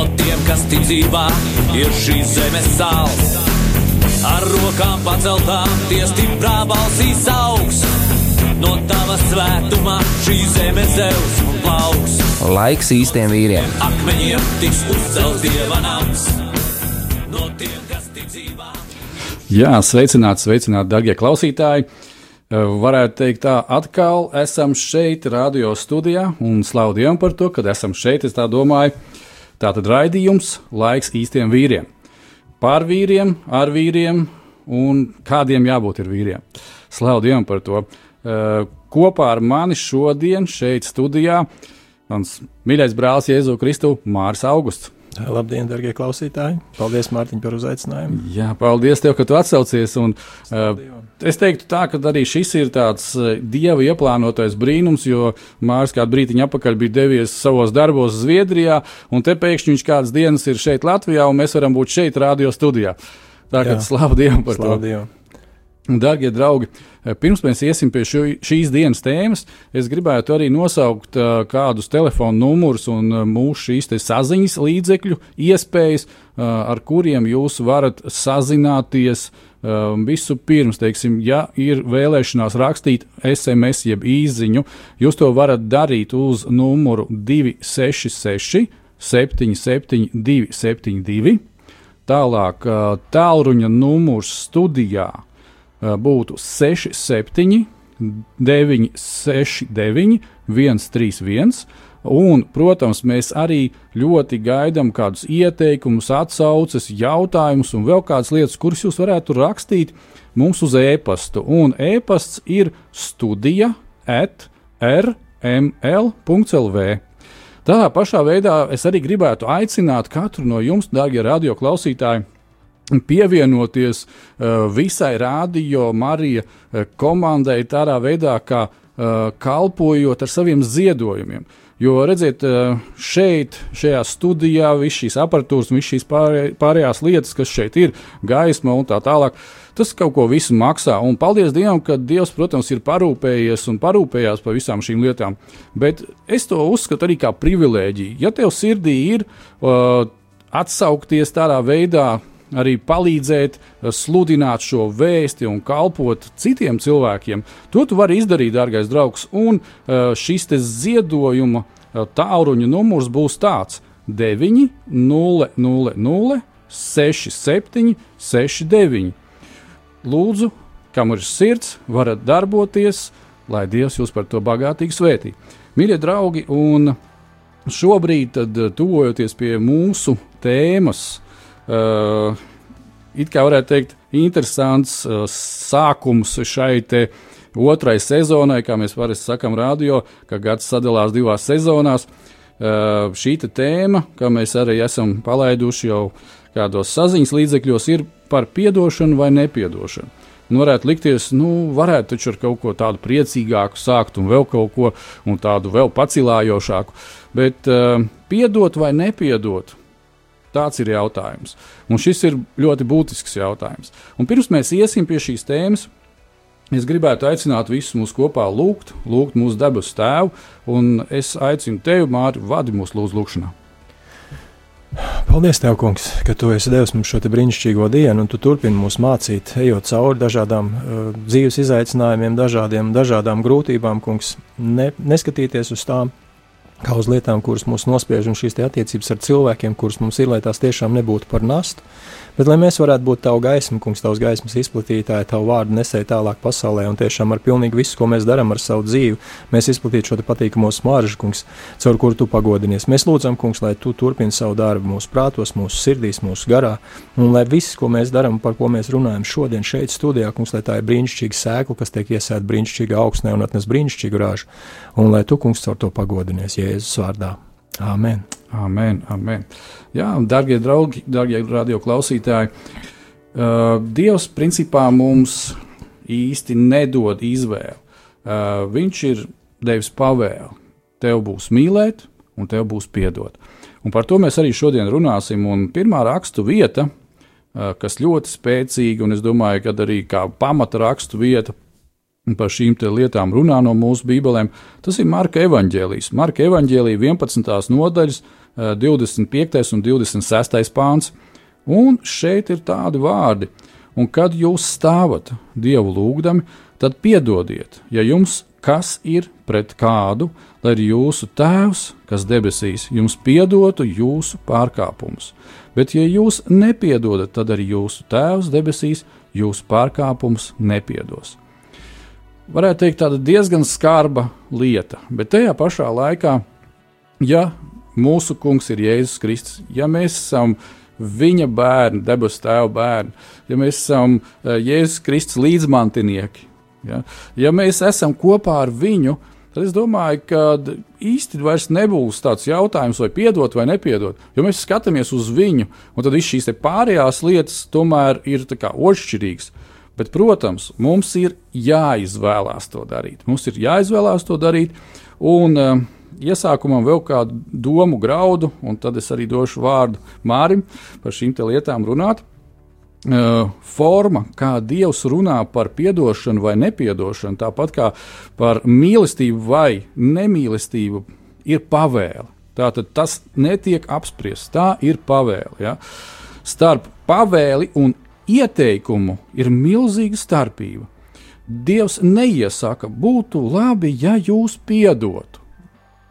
no tiem, kas ticībā ir šīs zemes sāls. Ar rokām paceltām, tie stiprā balsīs augs. No tava svētumā šī zeme zeus un plauks. Laiks īstiem vīriem. Akmeņiem tiks uzcelts dieva nams. No tiem, kas ticībā. Jā, sveicināti, sveicināti, darbie klausītāji! Varētu teikt, tā atkal esam šeit, radio studijā, un slavu Dievam par to, ka esam šeit. Es tā domāju, Tātad raidījums laiks īstiem vīriem. Par vīriem, ar vīriem un kādiem jābūt ir vīriem. Slavu Dievam par to. Uh, kopā ar mani šodien šeit studijā mans mīļais brālis Jēzu Kristu Mārs Augusts. Labdien, darbie klausītāji! Paldies, Mārtiņ, par uzaicinājumu. Jā, paldies tev, ka tu atsaucies. Un, uh, es teiktu, tā, ka arī šis ir tāds uh, dieva ieplānotais brīnums, jo Mārcis kādu brīdiņu atpakaļ bija devies savos darbos Zviedrijā, un te pēkšņi viņš kādas dienas ir šeit Latvijā, un mēs varam būt šeit, radio studijā. Tā kā slavu Dievam par Slavu to. Dievam. Darbie draugi, pirms mēs iesim pie šo, šīs dienas tēmas, es gribētu arī nosaukt uh, kādus telefonu numurus un uh, mūsu šīs saziņas līdzekļu iespējas, uh, ar kuriem jūs varat sazināties. Visu pirms, teiksim, ja ir vēlēšanās rakstīt SMS jeb īziņu, jūs to varat darīt uz numuru 266 77 272. Tālāk, tālruņa numurs studijā uh, būtu 67, 969, 131. Un, protams, mēs arī ļoti gaidām kādus ieteikumus, atsauces, jautājumus un vēl kādas lietas, kuras jūs varētu rakstīt mums uz e-pastu. Un e-pasts ir studija at rml.lv. Tādā pašā veidā es arī gribētu aicināt katru no jums, dārgie radioklausītāji, pievienoties uh, visai radio Marija uh, komandai tādā veidā, kā uh, kalpojot ar saviem ziedojumiem. Jo, redziet, šeit, šajā studijā, visas šīs apatūras, visas šīs pārē- pārējās lietas, kas šeit ir, gaisma un tā tālāk, tas kaut ko visu maksā. Un paldies Dievam, ka Dievs, protams, ir parūpējies un parūpējās par visām šīm lietām. Bet es to uzskatu arī kā privilēģiju. Ja tev sirdī ir uh, atsaukties tādā veidā, arī palīdzēt, eh, sludināt šo vēsti un kalpot citiem cilvēkiem. To tu vari izdarīt, dārgais draugs. Un eh, šis ziedojuma eh, tālruņa numurs būs tāds 9, 0, 0, 0, 6, 7, 6, 9. Lūdzu, kam ir sirds, varat darboties, lai Dievs jūs par to bagātīgi svētī. Mīļie draugi, un šobrīd, tuvojoties pie mūsu tēmas, uh, it kā varētu teikt, interesants uh, sākums šai te otrai sezonai, kā mēs parasti sakām, radio, ka gads sadalās divās sezonās. Uh, šī tēma, kā mēs arī esam palaiduši jau kādos saziņas līdzekļos, ir par piedošanu vai nepiedošanu. Un varētu likties, nu, varētu taču ar kaut ko tādu priecīgāku sākt, un vēl kaut ko un tādu vēl pacilājošāku. Bet uh, piedot vai nepiedot, tāds ir jautājums. Un šis ir ļoti būtisks jautājums. Un pirms mēs iesim pie šīs tēmas, es gribētu aicināt visus mūs kopā lūgt, lūgt mūsu debesu tēvu, un es aicinu tevi, Mārtiņ, vadi mūsu lūdzu lūgšanā. Paldies, Tev, Kungs, ka Tu esi devis mums šo brīnišķīgo dienu, un Tu turpini mūs mācīt, ejot cauri dažādām uh, dzīves izaicinājumiem, dažādiem, dažādām grūtībām, Kungs. Ne, neskatīties uz tām kā uz lietām, kuras mūs nospiež, un šīs attiecības ar cilvēkiem, kuras mums ir, lai tās tiešām nebūtu par nastu, bet lai mēs varētu būt Tavu gaismu, Kungs, Tavs gaismas izplatītāji, Tavu vārdu nesēji tālāk pasaulē, un tiešām ar pilnīgi visu, ko mēs darām ar savu dzīvi, mēs izplatītu šo patīkamo smaržu, Kungs, caur kuru Tu pagodinies. Mēs lūdzam, Kungs, lai Tu turpini savu darbu mūsu prātos, mūsu sirdīs, mūsu garā, un lai viss, ko mēs darām, par ko mēs runājam šodien šeit studijā, Kungs, lai tā ir brīnišķīga sēkla, kas tiek iesēta brīnišķīgā augsnē un atnes brīnišķīgu rāžu, un lai Tu, Kungs, caur to pagodinies Jēzus vārdā. Āmen! Amen, amen. Jā, darbie draugi, darbie radioklausītāji, uh, Dievs principā mums īsti nedod izvēli. Uh, viņš ir devis pavēli. Tev būs mīlēt, un tev būs piedot. Un par to mēs arī šodien runāsim. Un pirmā rakstu vieta, uh, kas ļoti spēcīga, un es domāju, ka arī kā pamata rakstu vieta par šīm lietām runā no mūsu bībelēm, tas ir Marka evaņģēlijs. Marka evaņģēlija 11. nodaļas, 25. un 26. pāns. Un šeit ir tādi vārdi, un kad jūs stāvat Dievu lūgdami, tad piedodiet, ja jums kas ir pret kādu, lai arī jūsu Tēvs, kas debesīs, jums piedotu jūsu pārkāpumus. Bet, ja jūs nepiedodat, tad arī jūsu Tēvs debesīs jūsu pārkāpumus nepiedos. Varētu teikt, tāda diezgan skarba lieta, bet tajā pašā laikā, ja mūsu kungs ir Jēzus Kristus. Ja mēs esam viņa bērni, debesu tēva bērni, ja mēs esam uh, Jēzus Kristus līdzmantinieki, ja, ja mēs esam kopā ar viņu, tad es domāju, ka īsti vairs nebūs tāds jautājums, vai piedot vai nepiedot. Jo mēs skatāmies uz viņu, un tad viss šīs pārējās lietas tomēr ir ošķirīgas. Bet, protams, mums ir jāizvēlās to darīt. Mums ir jāizvēlās to darīt. Un, uh, iesākumam vēl kādu domu graudu, un tad es arī došu vārdu Mārim par šīm lietām runāt. Uh, forma, kā Dievs runā par atdošanu vai nepiedošanu, tāpat kā par mīlestību vai nemīlestību, ir pavēle. Tātad tas netiek apspriests, tā ir pavēle. Ja? Starp pavēli un ieteikumu ir milzīga starpība. Dievs neiesaka, būtu labi, ja jūs piedotu.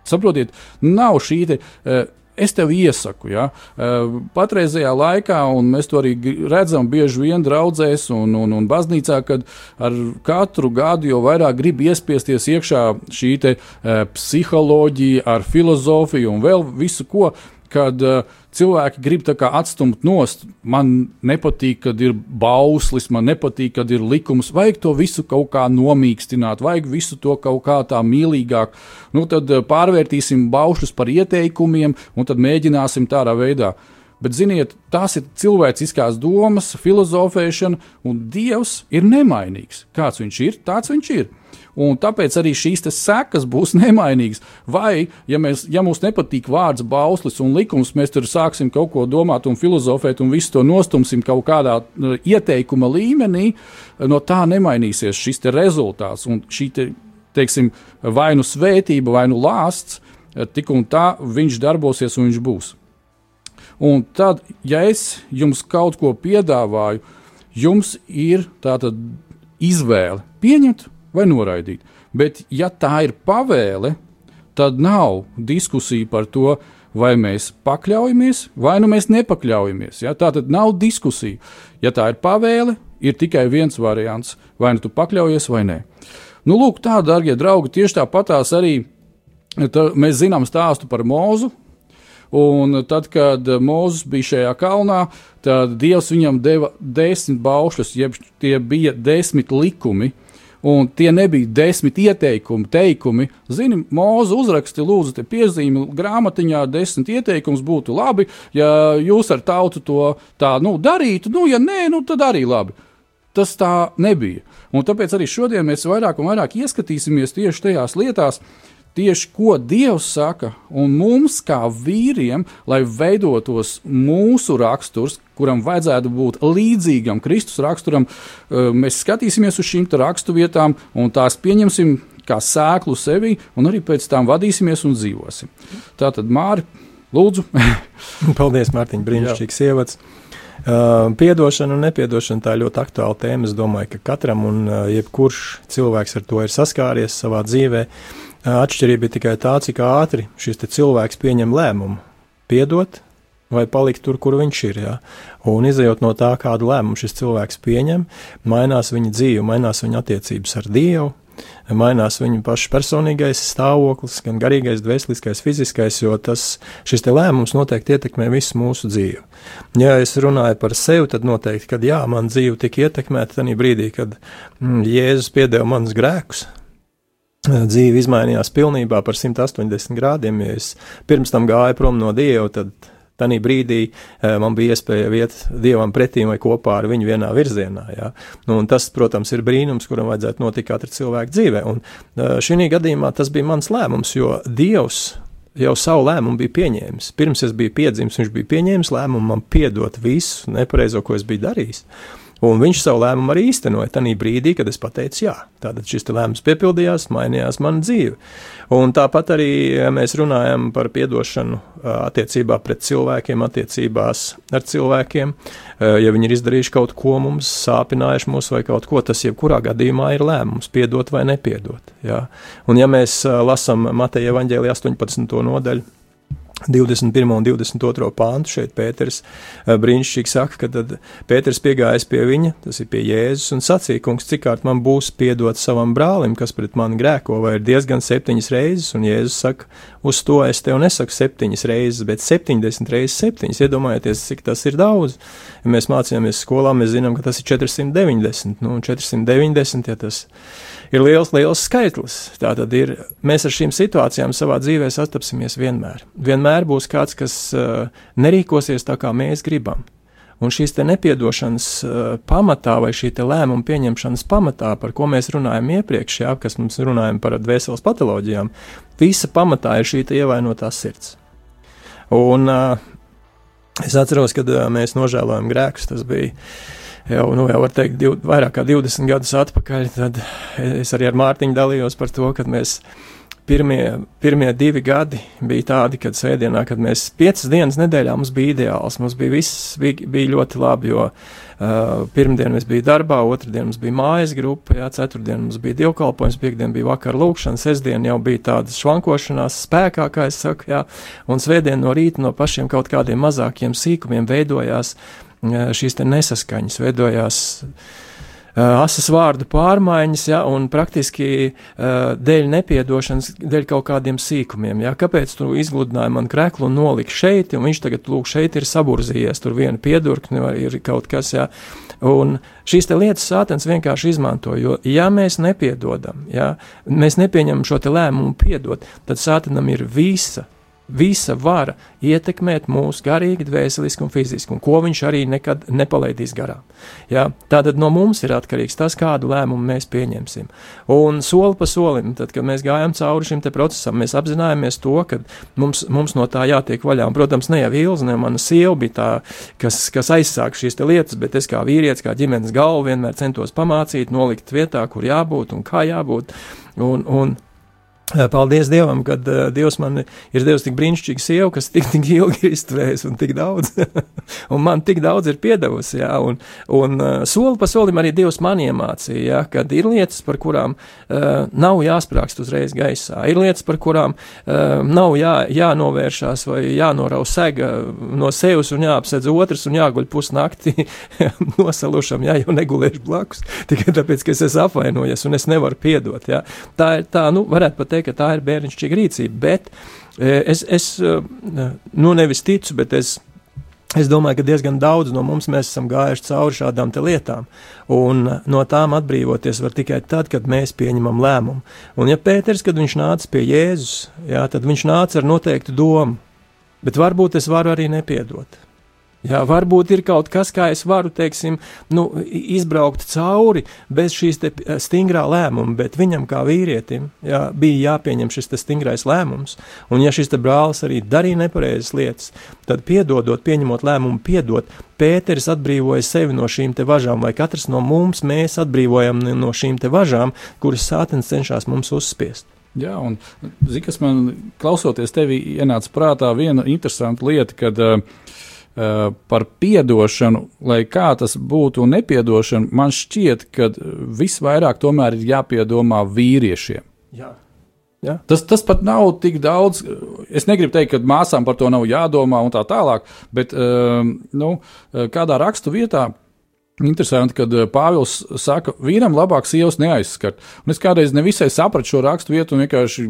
Saprotiet, nav šī te, uh, es tev iesaku, ja, uh, patreizajā laikā, un mēs to arī redzam bieži vien draudzēs un, un, un baznīcā, kad ar katru gadu jau vairāk grib iespiesties iekšā šī te, uh, psiholoģija ar filozofiju un vēl visu ko kad uh, cilvēki grib atstumt nost. Man nepatīk, kad ir bauslis, man nepatīk, kad ir likums. Vajag to visu kaut kā nomīkstināt, vajag visu to kaut kā tā mīlīgāk. Nu, tad uh, pārvērtīsim baušus par ieteikumiem un tad mēģināsim tādā veidā. Bet, ziniet, tās ir cilvēciskās domas, filozofēšana, un Dievs ir nemainīgs. Kāds viņš ir, tāds viņš ir un tāpēc arī šīs sekas būs nemainīgas. Vai, ja, mēs, ja mums nepatīk vārds bauslis un likums, mēs tur sāksim kaut ko domāt un filozofēt, un visu to nostumsim kaut kādā uh, ieteikuma līmenī, no tā nemainīsies šis rezultāts un šī te, teiksim, vai nu svētība, vai nu lāsts, uh, tik un tā viņš darbosies un viņš būs. Un tad, ja es jums kaut ko piedāvāju, jums ir tāda izvēle pieņemt vai noraidīt. Bet, ja tā ir pavēle, tad nav diskusija par to, vai mēs pakļaujamies, vai nu mēs nepakļaujamies. Ja? Tā tad nav diskusija. Ja tā ir pavēle, ir tikai viens variants, vai nu tu pakļaujies vai nē. Nu, lūk, tā, darbie draugi, tieši tāpatās arī tā, mēs zinām stāstu par mūzu. Un tad, kad Mozus bija šajā kalnā, tad Dievs viņam deva desmit baušļus, jeb tie bija desmit likumi, uh, Un tie nebija desmit ieteikumi, teikumi. Zini, mūzu uzraksti, lūdzu, te piezīmi grāmatiņā, desmit ieteikums būtu labi, ja jūs ar tautu to tā nu, darītu. Nu, ja nē, nu, tad arī labi. Tas tā nebija. Un tāpēc arī šodien mēs vairāk un vairāk ieskatīsimies tieši tajās lietās, tieši ko Dievs saka, un mums, kā vīriem, lai veidotos mūsu raksturs, kuram vajadzētu būt līdzīgam Kristus raksturam, mēs skatīsimies uz šīm raksturvietām un tās pieņemsim kā sēklu sevi, un arī pēc tam vadīsimies un dzīvosim. Tā tad, Māri, lūdzu. Paldies, Mārtiņ, brīnišķīgs ievads. Uh, piedošana un nepiedošana tā ir ļoti aktuāla tēma. Es domāju, ka katram un uh, jebkurš cilvēks ar to ir saskāries savā dzīvē. Uh, atšķirība ir tikai tā, cik ātri šis cilvēks pieņem lēmumu. Piedot vai palikt tur, kur viņš ir. Ja? Un izējot no tā, kādu lēmumu šis cilvēks pieņem, mainās viņa dzīve, mainās viņa attiecības ar Dievu. Mainās viņa paša personīgais stāvoklis, gan garīgais, dvēseliskais, fiziskais, jo tas, šis lēmums noteikti ietekmē visu mūsu dzīvi. Ja es runāju par sevi, tad noteikti, kad jā, man dzīve tika ietekmēta tajā brīdī, kad mm, Jēzus piedeva manus grēkus, dzīve izmainījās pilnībā par 180 grādiem. Ja es pirms tam gāju prom no Dieva, tad Tanī brīdī man bija iespēja iet dievam pretī vai kopā ar viņu vienā virzienā. Ja? Nu, tas, protams, ir brīnums, kuram vajadzētu notikt katra cilvēka dzīvē. Un šī gadījumā tas bija mans lēmums, jo Dievs jau savu lēmumu bija pieņēmis. Pirms es biju piedzimis, viņš bija pieņēmis lēmumu man piedot visu nepareizo, ko es biju darījis. Un viņš savu lēmumu arī īstenoja tajā brīdī, kad es pateicu, jā, tātad šis lēmums piepildījās, mainījās mana dzīve. Un tāpat arī mēs runājam par atdošanu attiecībā pret cilvēkiem, attiecībās ar cilvēkiem. Ja viņi ir izdarījuši kaut ko mums, sāpinājuši mūs vai kaut ko, tas jebkurā gadījumā ir lēmums, piedot vai nepiedot. Jā. Un ja mēs lasām Mateja evaņģēlī 18. nodaļu, 21. un 22. pāntu šeit Pēters eh, brīnišķīgi saka, ka tad Pēters piegājis pie viņa, tas ir pie Jēzus, un sacīja, kungs, cik kārt man būs piedot savam brālim, kas pret mani grēko, vai ir diezgan septiņas reizes, un Jēzus saka, uz to es tev nesaku septiņas reizes, bet septiņdesmit reizes septiņas, iedomājieties, cik tas ir daudz. Ja mēs mācījāmies skolā, mēs zinām, ka tas ir 490, nu, 490, ja tas ir liels, liels skaitlis. Tā tad ir, mēs ar šīm situācijām savā dzīvē sastapsimies vienmēr. Vienmēr būs kāds, kas uh, nerīkosies tā, kā mēs gribam. Un šīs nepiedošanas uh, pamatā vai šī lēmuma pieņemšanas pamatā, par ko mēs runājam iepriekš, jā, kas mums runājam par dvēseles patoloģijām, visa pamatā ir šī ievainotā sirds. Un uh, es atceros, kad uh, mēs nožēlojam grēkus, tas bija jau, nu, jau var teikt, div, vairāk kā 20 gadus atpakaļ, tad es arī ar Mārtiņu dalījos par to, ka mēs pirmie, pirmie divi gadi bija tādi, kad svētdienā, kad mēs piecas dienas nedēļā mums bija ideāls, mums bija viss bija, bija ļoti labi, jo uh, pirmdien mēs bija darbā, otrdien mums bija mājas grupa, jā, ceturtdien mums bija dievkalpojums, piekdien bija vakar lūkšana, sestdien jau bija tādas švankošanās spēkā, kā es saku, jā, un svētdien no rīta no pašiem kaut kādiem mazākiem sīkumiem veidojās šīs nesaskaņas, veidojās asas vārdu pārmaiņas, ja, un praktiski uh, dēļ nepiedošanas, dēļ kaut kādiem sīkumiem. Ja. Kāpēc tu izgludināji man kreklu un noliki šeit, un viņš tagad, lūk, šeit ir saburzījies, tur viena piedurkne vai ir kaut kas, ja. Un šīs te lietas sātens vienkārši izmanto, jo ja mēs nepiedodam, ja, mēs nepieņemam šo te lēmumu piedot, tad sātenam ir visa visa vara ietekmēt mūsu garīgi, dvēseliski un fiziski, un ko viņš arī nekad nepalaidīs garām. Ja? Tātad no mums ir atkarīgs tas, kādu lēmumu mēs pieņemsim. Un soli pa solim, tad, kad mēs gājām cauri šim procesam, mēs apzinājāmies to, ka mums, mums no tā jātiek vaļā. Un, protams, ne jau Ilza, ne mana sieva bija tā, kas, kas aizsāk šīs lietas, bet es kā vīrietis, kā ģimenes galva vienmēr centos pamācīt, nolikt vietā, kur jābūt un kā jābūt. Un, un, Paldies Dievam, ka uh, Dievs man ir devis tik brīnišķīgu sievu, kas tik, tik ilgi ir izturējusi un tik daudz, un man tik daudz ir piedevusi, jā, un, un uh, soli pa solim arī Dievs man iemācīja, jā, kad ir lietas, par kurām uh, nav jāsprākst uzreiz gaisā, ir lietas, par kurām uh, nav jā, jānovēršās vai jānorau sega no sevis un jāapsedz otrs un jāguļ pusnakti nosalušam, jā, jo negulēšu blakus, tikai tāpēc, ka es esmu apvainojies un es nevaru piedot, jā. Tā ir tā, nu, varētu pat teikt, ka tā ir bērnišķīga rīcība, bet e, es, es e, nu nevis ticu, bet es. Es domāju, ka diezgan daudz no mums esam gājuši cauri šādām lietām, un no tām atbrīvoties var tikai tad, kad mēs pieņemam lēmumu. Un, ja Pēters, kad viņš nāca pie Jēzus, jā, tad viņš nāca ar noteiktu domu, bet varbūt es varu arī nepiedot. Jā, varbūt ir kaut kas, kā es varu, teiksim, nu, izbraukt cauri bez šīs eh, stingrā lēmuma, bet viņam kā vīrietim jā, bija jāpieņem šis stingrais lēmums. Un ja šis brālis arī darīja nepareizas lietas, tad piedodot, pieņemot lēmumu, piedot, Pēteris atbrīvoja sevi no šīm te važām, vai katrs no mums mēs atbrīvojam no šīm te važām, kuras sātens cenšas mums uzspiest. Jā, un zini, kas man klausoties tevi ienāca prātā viena interesanta lieta, kad uh, par piedošanu, lai kā tas būtu nepiedošana, man šķiet, ka visvairāk tomēr ir jāpiedomā vīriešiem. Jā. Ja? Tas, tas pat nav tik daudz. Es negribu teikt, ka māsām par to nav jādomā un tā tālāk, bet uh, nu, eh, kādā rakstu vietā Interesanti, kad eh, Pāvils saka, vīram labāk sievas neaizskart. Un es kādreiz nevisai sapratu šo rakstu vietu un vienkārši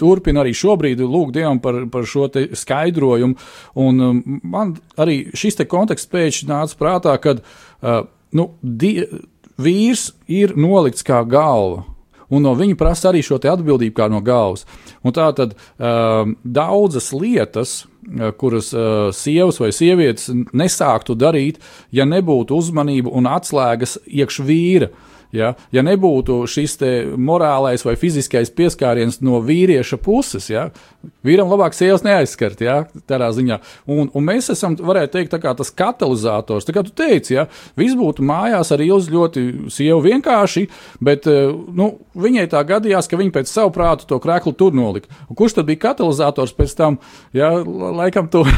turpinu arī šobrīd lūgt Dievam par, par šo skaidrojumu. Un um, man arī šis te konteksts pēkšņi nāca prātā, kad uh, nu, die, vīrs ir nolikts kā galva. Un no viņa prasa arī šo atbildību kā no galvas. Un tā tad uh, daudzas lietas, uh, kuras uh, sievas vai sievietes nesāktu darīt, ja nebūtu uzmanība un atslēgas iekš vīra. Uh, Ja, ja nebūtu šis morālais vai fiziskais pieskāriens no vīrieša puses, ja, vīram labāk sievas neaizskart, ja, tādā ziņā. Un, un mēs esam, varētu teikt, tas katalizators. Tā kā tu teici, ja, viss būtu mājās ar ilzi ļoti sievu vienkārši, bet eh, nu, viņai tā gadījās, ka viņa pēc savu prātu to krēklu tur nolika. Un kurš tad bija katalizators pēc tam? Ja, laikam to.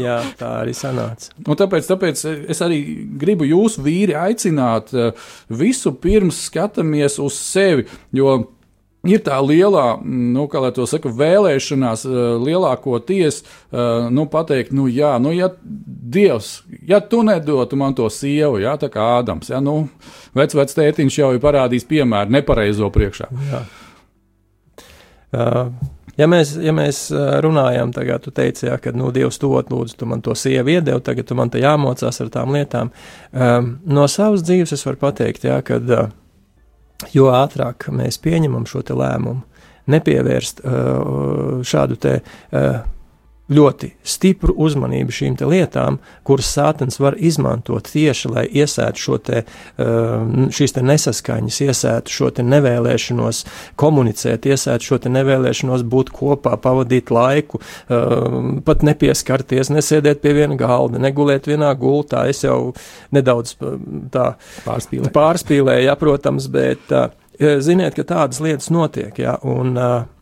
Jā, tā arī sanāca. Un tāpēc, tāpēc es arī gribu jūsu vīri aicināt uh, visu visu pirms skatāmies uz sevi. Jo ir tā lielā, nu, kā lai to saka, vēlēšanās eh, lielākoties eh, nu, pateikt, nu, jā, nu, ja Dievs, ja tu nedotu man to sievu, jā, tā kā Ādams, ja, nu, vec, vec tētiņš jau ir parādījis piemēru nepareizo priekšā. Jā. Uh. Ja mēs, ja mēs runājam, tagad tu teici, jā, ka, nu, Dievs dod, lūdzu, tu man to sievu iedevi, tagad tu man te jāmocās ar tām lietām. Um, no savas dzīves es varu pateikt, jā, ka uh, jo ātrāk mēs pieņemam šo te lēmumu, nepievērst uh, šādu te uh, ļoti stipru uzmanību šīm lietām, kuras sātens var izmantot tieši, lai iesētu šo te, uh, šīs te nesaskaņas, iesētu šo te nevēlēšanos komunicēt, iesētu šo te nevēlēšanos būt kopā, pavadīt laiku, uh, pat nepieskarties, nesēdēt pie viena galda, negulēt vienā gultā. Es jau nedaudz uh, tā pārspīlēju, pārspīlēju ja, protams, bet ziniet, ka tādas lietas notiek, ja, un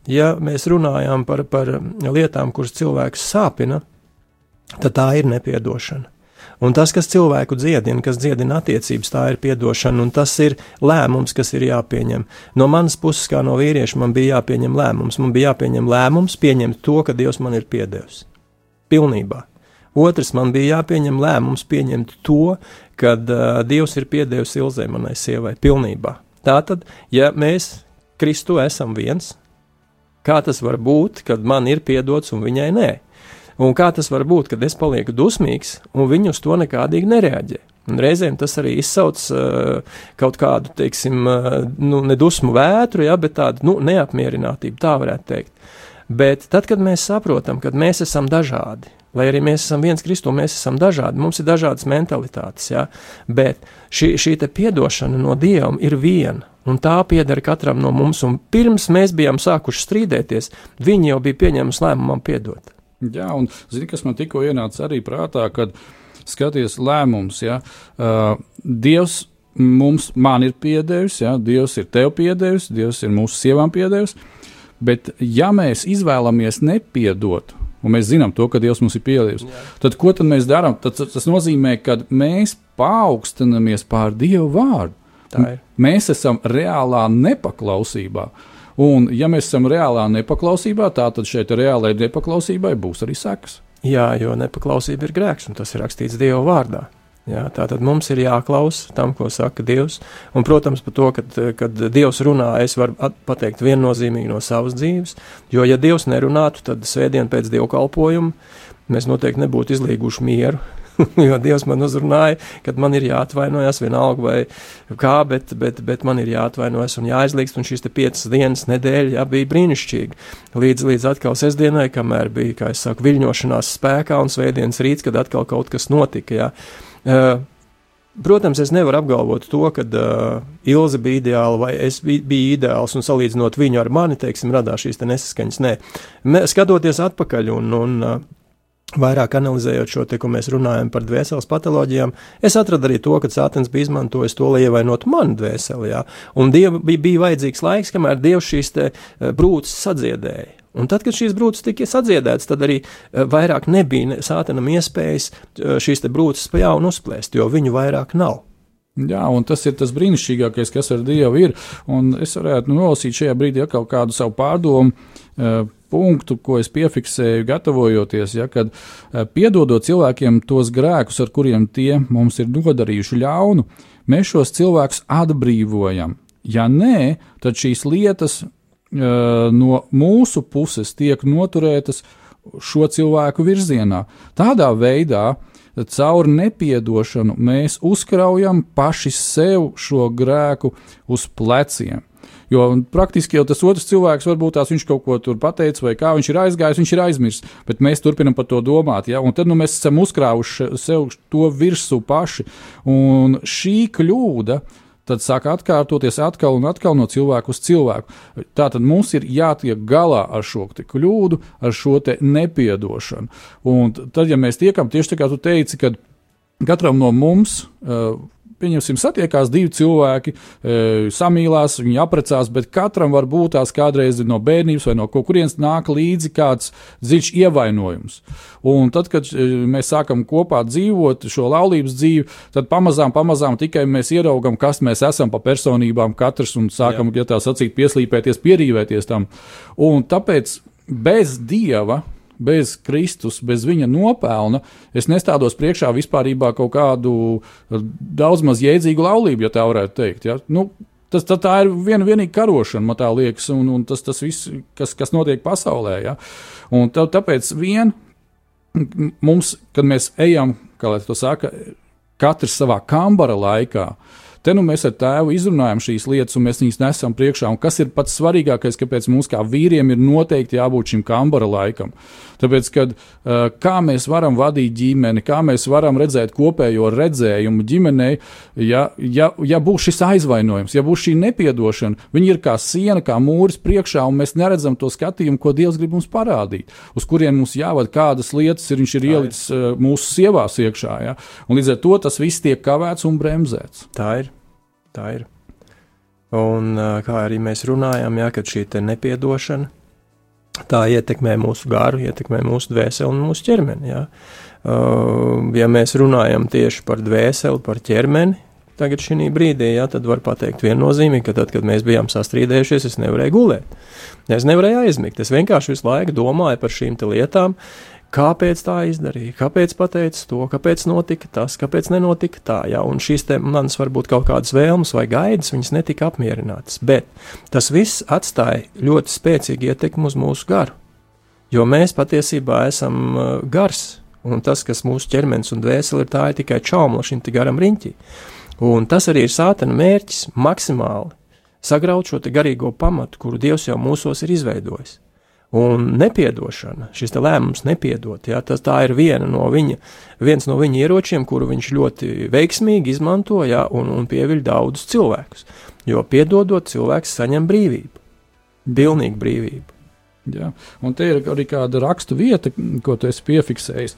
ja mēs runājam par, par lietām, kuras cilvēks sāpina, tad tā ir nepiedošana. Un tas, kas cilvēku dziedina, kas dziedina attiecības, tā ir atdošana, un tas ir lēmums, kas ir jāpieņem. No manas puses, kā no vīrieša, man bija jāpieņem lēmums. Man bija jāpieņem lēmums, pieņemt to, ka Dievs man ir piedevis. Pilnībā. Otrs, man bija jāpieņem lēmums, pieņemt to, ka uh, Dievs ir piedevis Ilzē manai sievai. Pilnībā. Tātad, ja mēs Kristu esam viens, Kā tas var būt, kad man ir piedots un viņai nē? Un kā tas var būt, kad es palieku dusmīgs un viņa uz to nekādīgi nereaģē? Un reizēm tas arī izsauc uh, kaut kādu, teiksim, uh, nu, nedusmu vētru, ja, bet tādu nu, neapmierinātību, tā varētu teikt. Bet tad, kad mēs saprotam, ka mēs esam dažādi, lai arī mēs esam viens Kristus, mēs esam dažādi, mums ir dažādas mentalitātes, ja, bet šī, šī piedošana no Dieva ir viena un tā pieder katram no mums. Un pirms mēs bijām sākuši strīdēties, viņi jau bija pieņēmuši lēmumu piedot. Jā, un zini, kas man tikko ienāca arī prātā, kad skaties lēmums, ja uh, Dievs mums ir piedevis, ja Dievs ir tev piedevis, Dievs ir mūsu sievām piedevis, bet ja mēs izvēlamies nepiedot, un mēs zinām to, ka Dievs mums ir piedevis, tad ko tad mēs darām? Tad, tas nozīmē, ka mēs paaugstinamies pār Dievu vārdu. Mēs esam reālā nepaklausībā. Un, ja mēs esam reālā nepaklausībā, tad šeit reālajai nepaklausībai būs arī sekas. Jā, jo nepaklausība ir grēks, un tas ir rakstīts Dieva vārdā. Jā, tā tad mums ir jāklausa tam, ko saka Dievs. Un, protams, par to, kad, kad Dievs runā, es varu pateikt viennozīmīgi no savas dzīves. Jo, ja Dievs nerunātu, tad svētdien pēc dievkalpojuma mēs noteikti nebūtu izlīguši mieru. jo Dievs man uzrunāja, ka man ir jāatvainojas vienalga vai kā, bet, bet, bet man ir jāatvainojas un jāizlīgst, un šīs piecas dienas nedēļa jā, bija brīnišķīgi. Līdz, līdz atkal sestdienai, kamēr bija, kā es saku, viļņošanās spēkā un svētdienas rīts, kad atkal kaut kas notika, jā. Uh, Protams, es nevaru apgalvot to, ka uh, Ilze bija ideāla vai es biju, biju ideāls un salīdzinot viņu ar mani, teiksim, radās šīs te nesaskaņas. Nē, Mē, skatoties atpakaļ un, un uh, Vairāk analizējot šo te, ko mēs runājam par dvēseles patoloģijām, es atradu arī to, ka Sātens bija izmantojis to, lai ievainotu manu dvēseli. Jā. Un diev, bija, bija vajadzīgs laiks, kamēr Dievs šīs te, eh, brūces sadziedēja. Un tad, kad šīs brūces tika sadziedētas, tad arī eh, vairāk nebija sātenam iespējas eh, šīs brūces pa jaunu uzplēst, jo viņu vairāk nav. Jā, un tas ir tas brīnišķīgākais, kas ar Dievu ir. Un es varētu nolasīt šajā brīdī atkal kādu savu pārdomu punktu, ko es piefiksēju, gatavojoties, ja, kad piedodot cilvēkiem tos grēkus, ar kuriem tie mums ir nodarījuši ļaunu, mēs šos cilvēkus atbrīvojam. Ja nē, tad šīs lietas uh, no mūsu puses tiek noturētas šo cilvēku virzienā. Tādā veidā caur nepiedošanu mēs uzkraujam paši sev šo grēku uz pleciem. Jo praktiski jau tas otrs cilvēks varbūt tās viņš kaut ko tur pateicis, vai kā viņš ir aizgājis, viņš ir aizmirsis. Bet mēs turpinām par to domāt. Ja? Un tad nu, mēs esam uzkrājuši sev to virsū paši. Un šī kļūda tad sāk atkārtoties atkal un atkal no cilvēka uz cilvēku. Tātad mums ir jātiek galā ar šo kļūdu, ar šo nepiedošanu. Un tad, ja mēs tiekam tieši tā kā tu teici, kad katram no mums. Uh, pieņemsim, satiekās divi cilvēki, e, samīlās, viņi apprecās, bet katram var būt tās kādreiz no bērnības vai no kurienes nāk līdzi kāds dziļš ievainojums. Un tad, kad e, mēs sākam kopā dzīvot šo laulības dzīvi, tad pamazām, pamazām tikai mēs ieraugam, kas mēs esam pa personībām katrs un sākam, Jā. ja tā sacīt, pieslīpēties, pierīvēties tam. Un tāpēc bez dieva bez Kristus, bez viņa nopelna, es nestādos priekšā vispār kaut kādu eh, daudz maz jēdzīgu laulību, ja tā varētu teikt. Ja? Nu, Tas, tā, tā ir viena vienīga karošana, man tā liekas, un, un tas, tas viss, kas, kas notiek pasaulē. Ja? Un tā, tāpēc vien mums, kad mēs ejam, kā lai to saka, katrs savā kambara laikā, Te nu mēs ar tēvu izrunājam šīs lietas, un mēs viņus nesam priekšā. Un kas ir pats svarīgākais, kāpēc mums kā vīriem ir noteikti jābūt šim kambara laikam? Tāpēc, kad, kā mēs varam vadīt ģimeni, kā mēs varam redzēt kopējo redzējumu ģimenei, ja, ja, ja būs šis aizvainojums, ja būs šī nepiedošana, viņi ir kā siena, kā mūris priekšā, un mēs neredzam to skatījumu, ko Dievs grib mums parādīt, uz kurien mums jāvada, kādas lietas ir, viņš ir ielicis mūsu sievās iekšā. Ja? Un līdz ar to tas viss tiek kavēts un bremzēts. Tā ir. Tā ir. Un kā arī mēs runājam, ja, kad šī nepiedošana tā ietekmē mūsu garu, ietekmē mūsu dvēseli un mūsu ķermeni. Ja. ja mēs runājam tieši par dvēseli, par ķermeni, tagad šī brīdī, ja, tad var pateikt viennozīmīgi, ka tad, kad mēs bijām sastrīdējušies, es nevarēju gulēt. Es nevarēju aizmigt. Es vienkārši visu laiku domāju par šīm lietām, Kāpēc tā izdarīja, kāpēc pateica to, kāpēc notika tas, kāpēc nenotika tā. Ja? Un šīs manas varbūt kaut kādas vēlmes vai gaidas, viņas netika apmierinātas. Bet tas viss atstāja ļoti spēcīgu ietekmi uz mūsu garu. Jo mēs patiesībā esam uh, gars, un tas, kas mūsu ķermenis un dvēseli ir, tā ir tikai čaumla šim garam riņķī. Un tas arī ir sātana mērķis maksimāli sagraut šo garīgo pamatu, kuru Dievs jau mūsos ir izveidojis. Un nepiedošana, šis lēmums nepiedot, ja, tas ir no viņa, viens no viņa ieročiem, kuru viņš ļoti veiksmīgi izmanto ja, un, un pieviļ daudzus cilvēkus. Jo piedodot, cilvēks saņem brīvību, pilnīgu brīvību. Ja. Un te ir arī kāda rakstu vieta, ko tu esi piefiksējis.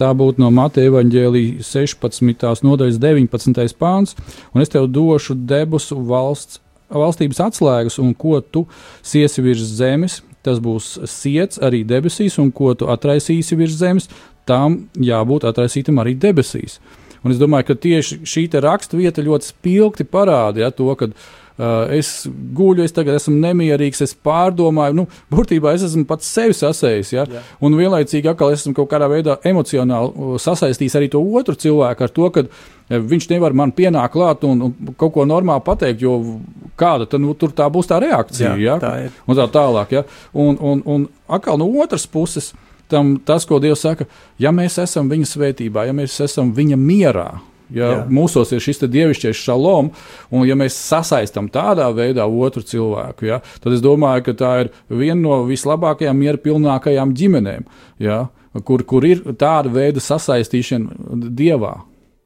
Tā būtu no Mateja evaņģēlijas 16. nodaļas 19. pāns, un es tev došu debesu valsts, valstības atslēgas, un ko tu siesi virs zemes, tas būs iets arī debesīs, un ko tu atraisīsi virs zemes, tam jābūt atraisītam arī debesīs. Un es domāju, ka tieši šī raksturvieta ļoti spilgti parāda ja, to, ka uh, es guļu, es tagad esmu nemierīgs, es pārdomāju, nu, būtībā es esmu pats sevi sasējis. Ja, Jā. un vienlaicīgi atkal esmu kaut kādā veidā emocionāli uh, sasaistījis arī to otru cilvēku ar to, ka viņš nevar man pienākt klāt un, un kaut ko normāli pateikt, jo kāda tad, nu, tur tā būs tā reakcija. Jā, ja? tā ir. un tā tālāk. Ja? Un, un, un atkal no otras puses. Tam, tas, ko Dievs saka, ja mēs esam viņa svētībā, ja mēs esam viņa mierā, ja Jā. mūsos ir šis dievišķais šalom, un ja mēs sasaistām tādā veidā otru cilvēku, ja, tad es domāju, ka tā ir viena no vislabākajām, miera pilnākajām ģimenēm, ja, kur, kur ir tāda veida sasaistīšana dievā.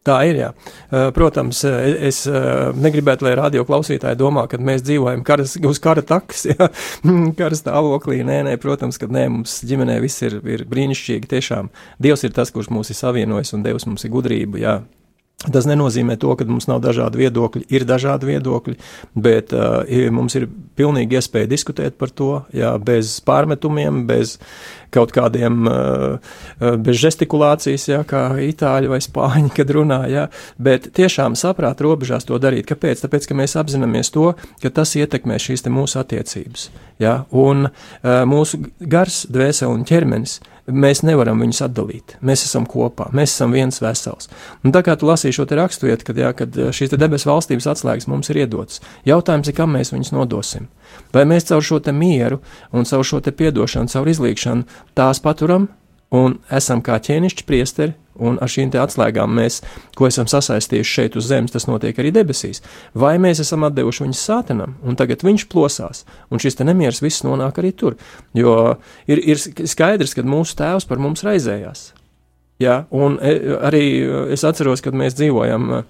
Tā ir. Jā. Protams, es negribētu, lai radio klausītāji domā, ka mēs dzīvojam karas, uz kara takas, ja? kara stāvoklī. Nē, nē, protams, ka nē, mums ģimenē viss ir, ir brīnišķīgi. Tiešām Dievs ir tas, kurš mūs ir savienojis un devis mums ir gudrību. Jā. Tas nenozīmē to, ka mums nav dažādi viedokļi, ir dažādi viedokļi, bet uh, mums ir pilnīgi iespēja diskutēt par to, jā, bez pārmetumiem, bez kaut kādiem, uh, bez gestikulācijas, jā, kā itāļi vai spāņi, kad runā, jā, bet tiešām saprāt robežās to darīt. Kāpēc? Tāpēc, ka mēs apzināmies to, ka tas ietekmē šīs mūsu attiecības, jā, un uh, mūsu gars, dvēsele un ķermenis mēs nevaram viņus atdalīt. Mēs esam kopā, mēs esam viens vesels. Un tā kā tu lasīji šo raksturvietu, kad, jā, kad eh, šīs debesu valstības atslēgas mums ir iedotas, jautājums ir, kam mēs viņus nodosim? Vai mēs caur šo mieru un caur šo piedošanu, caur izlīgšanu tās paturam, un esam kā ķēnišķi priesteri, un ar šīm atslēgām mēs, ko esam sasaistījuši šeit uz zemes, tas notiek arī debesīs. Vai mēs esam devuši viņus sātanam, un tagad viņš plosās, un šis nemieris viss nonāk arī tur. Jo ir, ir skaidrs, ka mūsu tēvs par mums raizējās. Jā, un e, arī es atceros, kad mēs dzīvojam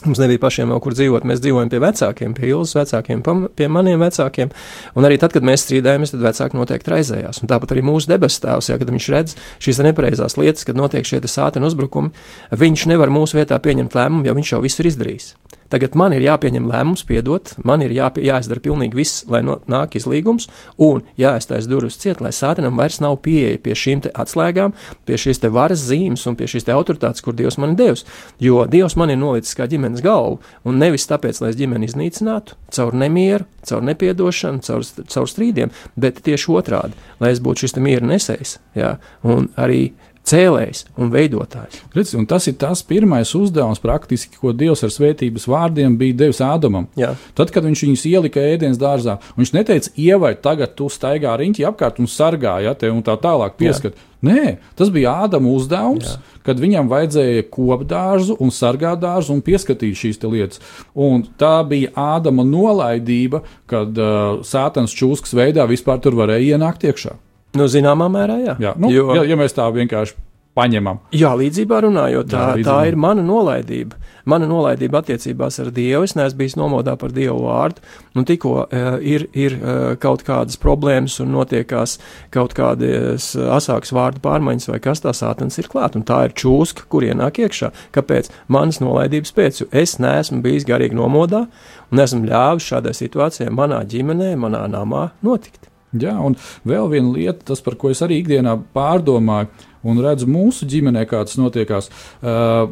Mums nebija pašiem vēl kur dzīvot. Mēs dzīvojam pie vecākiem, pie Ilgas vecākiem, pie maniem vecākiem. Un arī tad, kad mēs strīdājamies, tad vecāki noteikti raizējās. Un tāpat arī mūsu debesu tēvs, ja, kad viņš redz šīs nepareizās lietas, kad notiek šie sātena uzbrukumi, viņš nevar mūsu vietā pieņemt lēmumu, jo viņš jau visu ir izdarījis. Tagad man ir jāpieņem lēmums, piedot, man ir jāpie, jāizdara pilnīgi viss, lai no, nāk izlīgums, un jāaiztais durvis ciet, lai sātenam vairs nav pieeja pie šīm atslēgām, pie šīs varas zīmes un pie šīs autoritātes, kur Dievs man ir devis. Jo Dievs man ir nolicis kā ģimenes galvu, un nevis tāpēc, lai es ģimeni iznīcinātu, caur nemieru, caur nepiedošanu, caur, caur strīdiem, bet tieši otrādi, lai es būtu šis miera nesējs, jā, un arī cēlējs un veidotājs. Redz, un tas ir tas pirmais uzdevums, praktiski, ko Dievs ar svētības vārdiem bija devis Ādamam. Jā. Tad, kad viņš viņus ielika ēdienas dārzā, viņš neteica, ievai, tagad tu staigā riņķi apkārt un sargā, ja te un tā tālāk pieskat. Jā. Nē, tas bija Ādama uzdevums, Jā. kad viņam vajadzēja kopdārzu un sargādārzu un pieskatīt šīs lietas. Un tā bija Ādama nolaidība, kad uh, sātans čūskas veidā vispār tur varēja ienākt iekšā. Nu, zināmā mērā, jā. jā. Nu, jo, ja, ja mēs tā vienkārši paņemam. Jā, līdzībā runājot, tā, jā, līdzībā. tā ir mana nolaidība. Mana nolaidība attiecībās ar Dievu. Es neesmu bijis nomodā par Dievu vārdu. Nu, tikko uh, ir, ir uh, kaut kādas problēmas un notiekās kaut kādas asākas vārdu pārmaiņas, vai kas tā sātens ir klāt, un tā ir čūska, kur ienāk iekšā. Kāpēc? Manas nolaidības pēc, jo es neesmu bijis garīgi nomodā un esmu ļāvis šādai situācijai manā ģimenē, manā namā notikt. Jā, un vēl viena lieta, tas, par ko es arī ikdienā pārdomāju un redzu mūsu ģimenē, kā tas notiekās. Uh,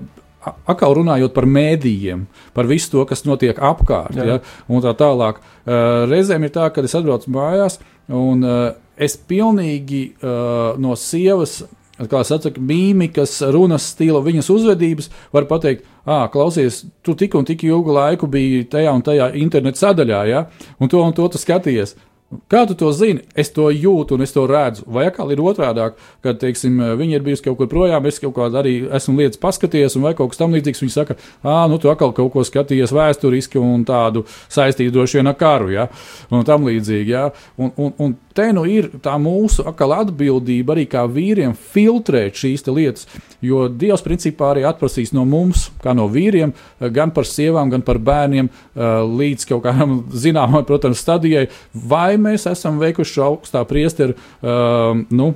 Atkal runājot par mēdījiem, par visu to, kas notiek apkārt, Jā. ja, un tā tālāk. Uh, reizēm ir tā, ka es atbraucu mājās, un uh, es pilnīgi uh, no sievas kā saka, mīmikas, runas stila, viņas uzvedības, var pateikt, ah, klausies, tu tik un tik ilgu laiku biji tajā un tajā interneta sadaļā, ja? un to un to tu skaties. Kā tu to zini? Es to jūtu un es to redzu. Vai atkal ir otrādi, kad teiksim, viņi ir bijuši kaut kur projām, es kaut kādā arī esmu lietas paskatījies, vai kaut kas tam līdzīgs. Viņi saka, ah, nu tu atkal kaut ko skatījies vēsturiski un tādu saistītu droši vien ar karu, ja? un tam līdzīgi. Ja? Un, un, un te nu ir tā mūsu atbildība arī kā vīriem filtrēt šīs lietas, jo Dievs principā arī atprasīs no mums, kā no vīriem, gan par sievām, gan par bērniem, līdz kaut kādam zināmam, protams, stadijai, vai mēs esam veikuši augstā priesteru uh, nu,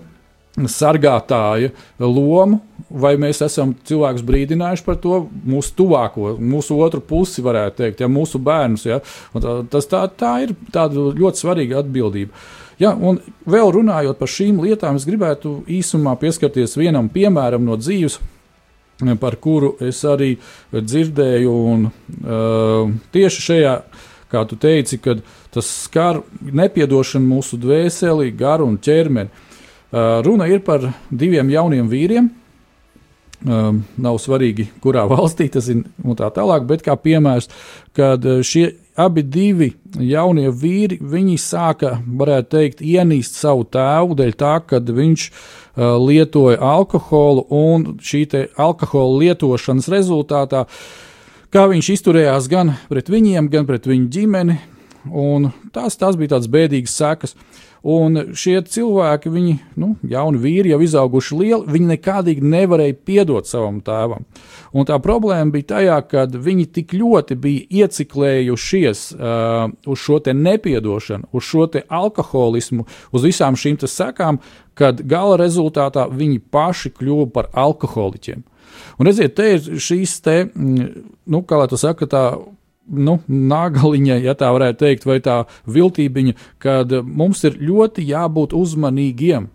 sargātāja lomu, vai mēs esam cilvēkus brīdinājuši par to mūsu tuvāko, mūsu otru pusi, varētu teikt, ja mūsu bērnus. Ja? Un tas tā, tā ir ļoti svarīga atbildība. Ja, un vēl runājot par šīm lietām, es gribētu īsumā pieskarties vienam piemēram no dzīves, par kuru es arī dzirdēju. Un, uh, tieši šajā, kā tu teici, kad tas skar nepiedošanu mūsu dvēseli, garu un ķermeni. Uh, runa ir par diviem jauniem vīriem. Um, nav svarīgi, kurā valstī tas ir un tā tālāk, bet kā piemērs, kad šie abi divi jaunie vīri, viņi sāka, varētu teikt, ienīst savu tēvu dēļ tā, ka viņš uh, lietoja alkoholu un šī alkohola lietošanas rezultātā, kā viņš izturējās gan pret viņiem, gan pret viņu ģimeni, tās, tās bija tādas bēdīgas sekas. Un šie cilvēki, viņi, nu, jauni vīri, jau izauguši lieli, viņi nekādīgi nevarēja piedot savam tēvam. Un tā problēma bija tajā, ka viņi tik ļoti bija ieciklējušies uh, uz šo nepiedošanu, uz šo alkoholismu, uz visām šīm sekām, kad gala rezultātā viņi paši kļuva par alkoholiķiem. Un redziet, te ir šīs te, mm, nu, kā lai to saka, tā nu, nagaliņa, ja tā varētu teikt, vai tā viltībiņa, kad mums ir ļoti jābūt uzmanīgiem.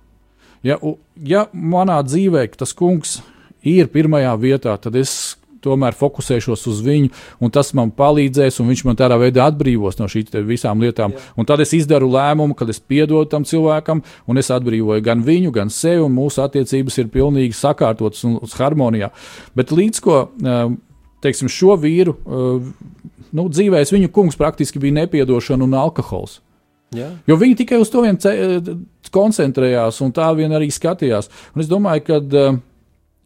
Ja, ja manā dzīvē tas kungs ir pirmajā vietā, tad es tomēr fokusēšos uz viņu, un tas man palīdzēs, un viņš man tādā veidā atbrīvos no šīm visām lietām. Jā. Un tad es izdaru lēmumu, kad es piedodu tam cilvēkam, un es atbrīvoju gan viņu, gan sevi, un mūsu attiecības ir pilnīgi sakārtotas un harmonijā. Bet līdz ko teiksim, šo vīru nu, dzīvēs viņu kungs praktiski bija nepiedošana un alkohols. Jā. Jo viņi tikai uz to vien koncentrējās un tā vien arī skatījās. Un es domāju, ka uh,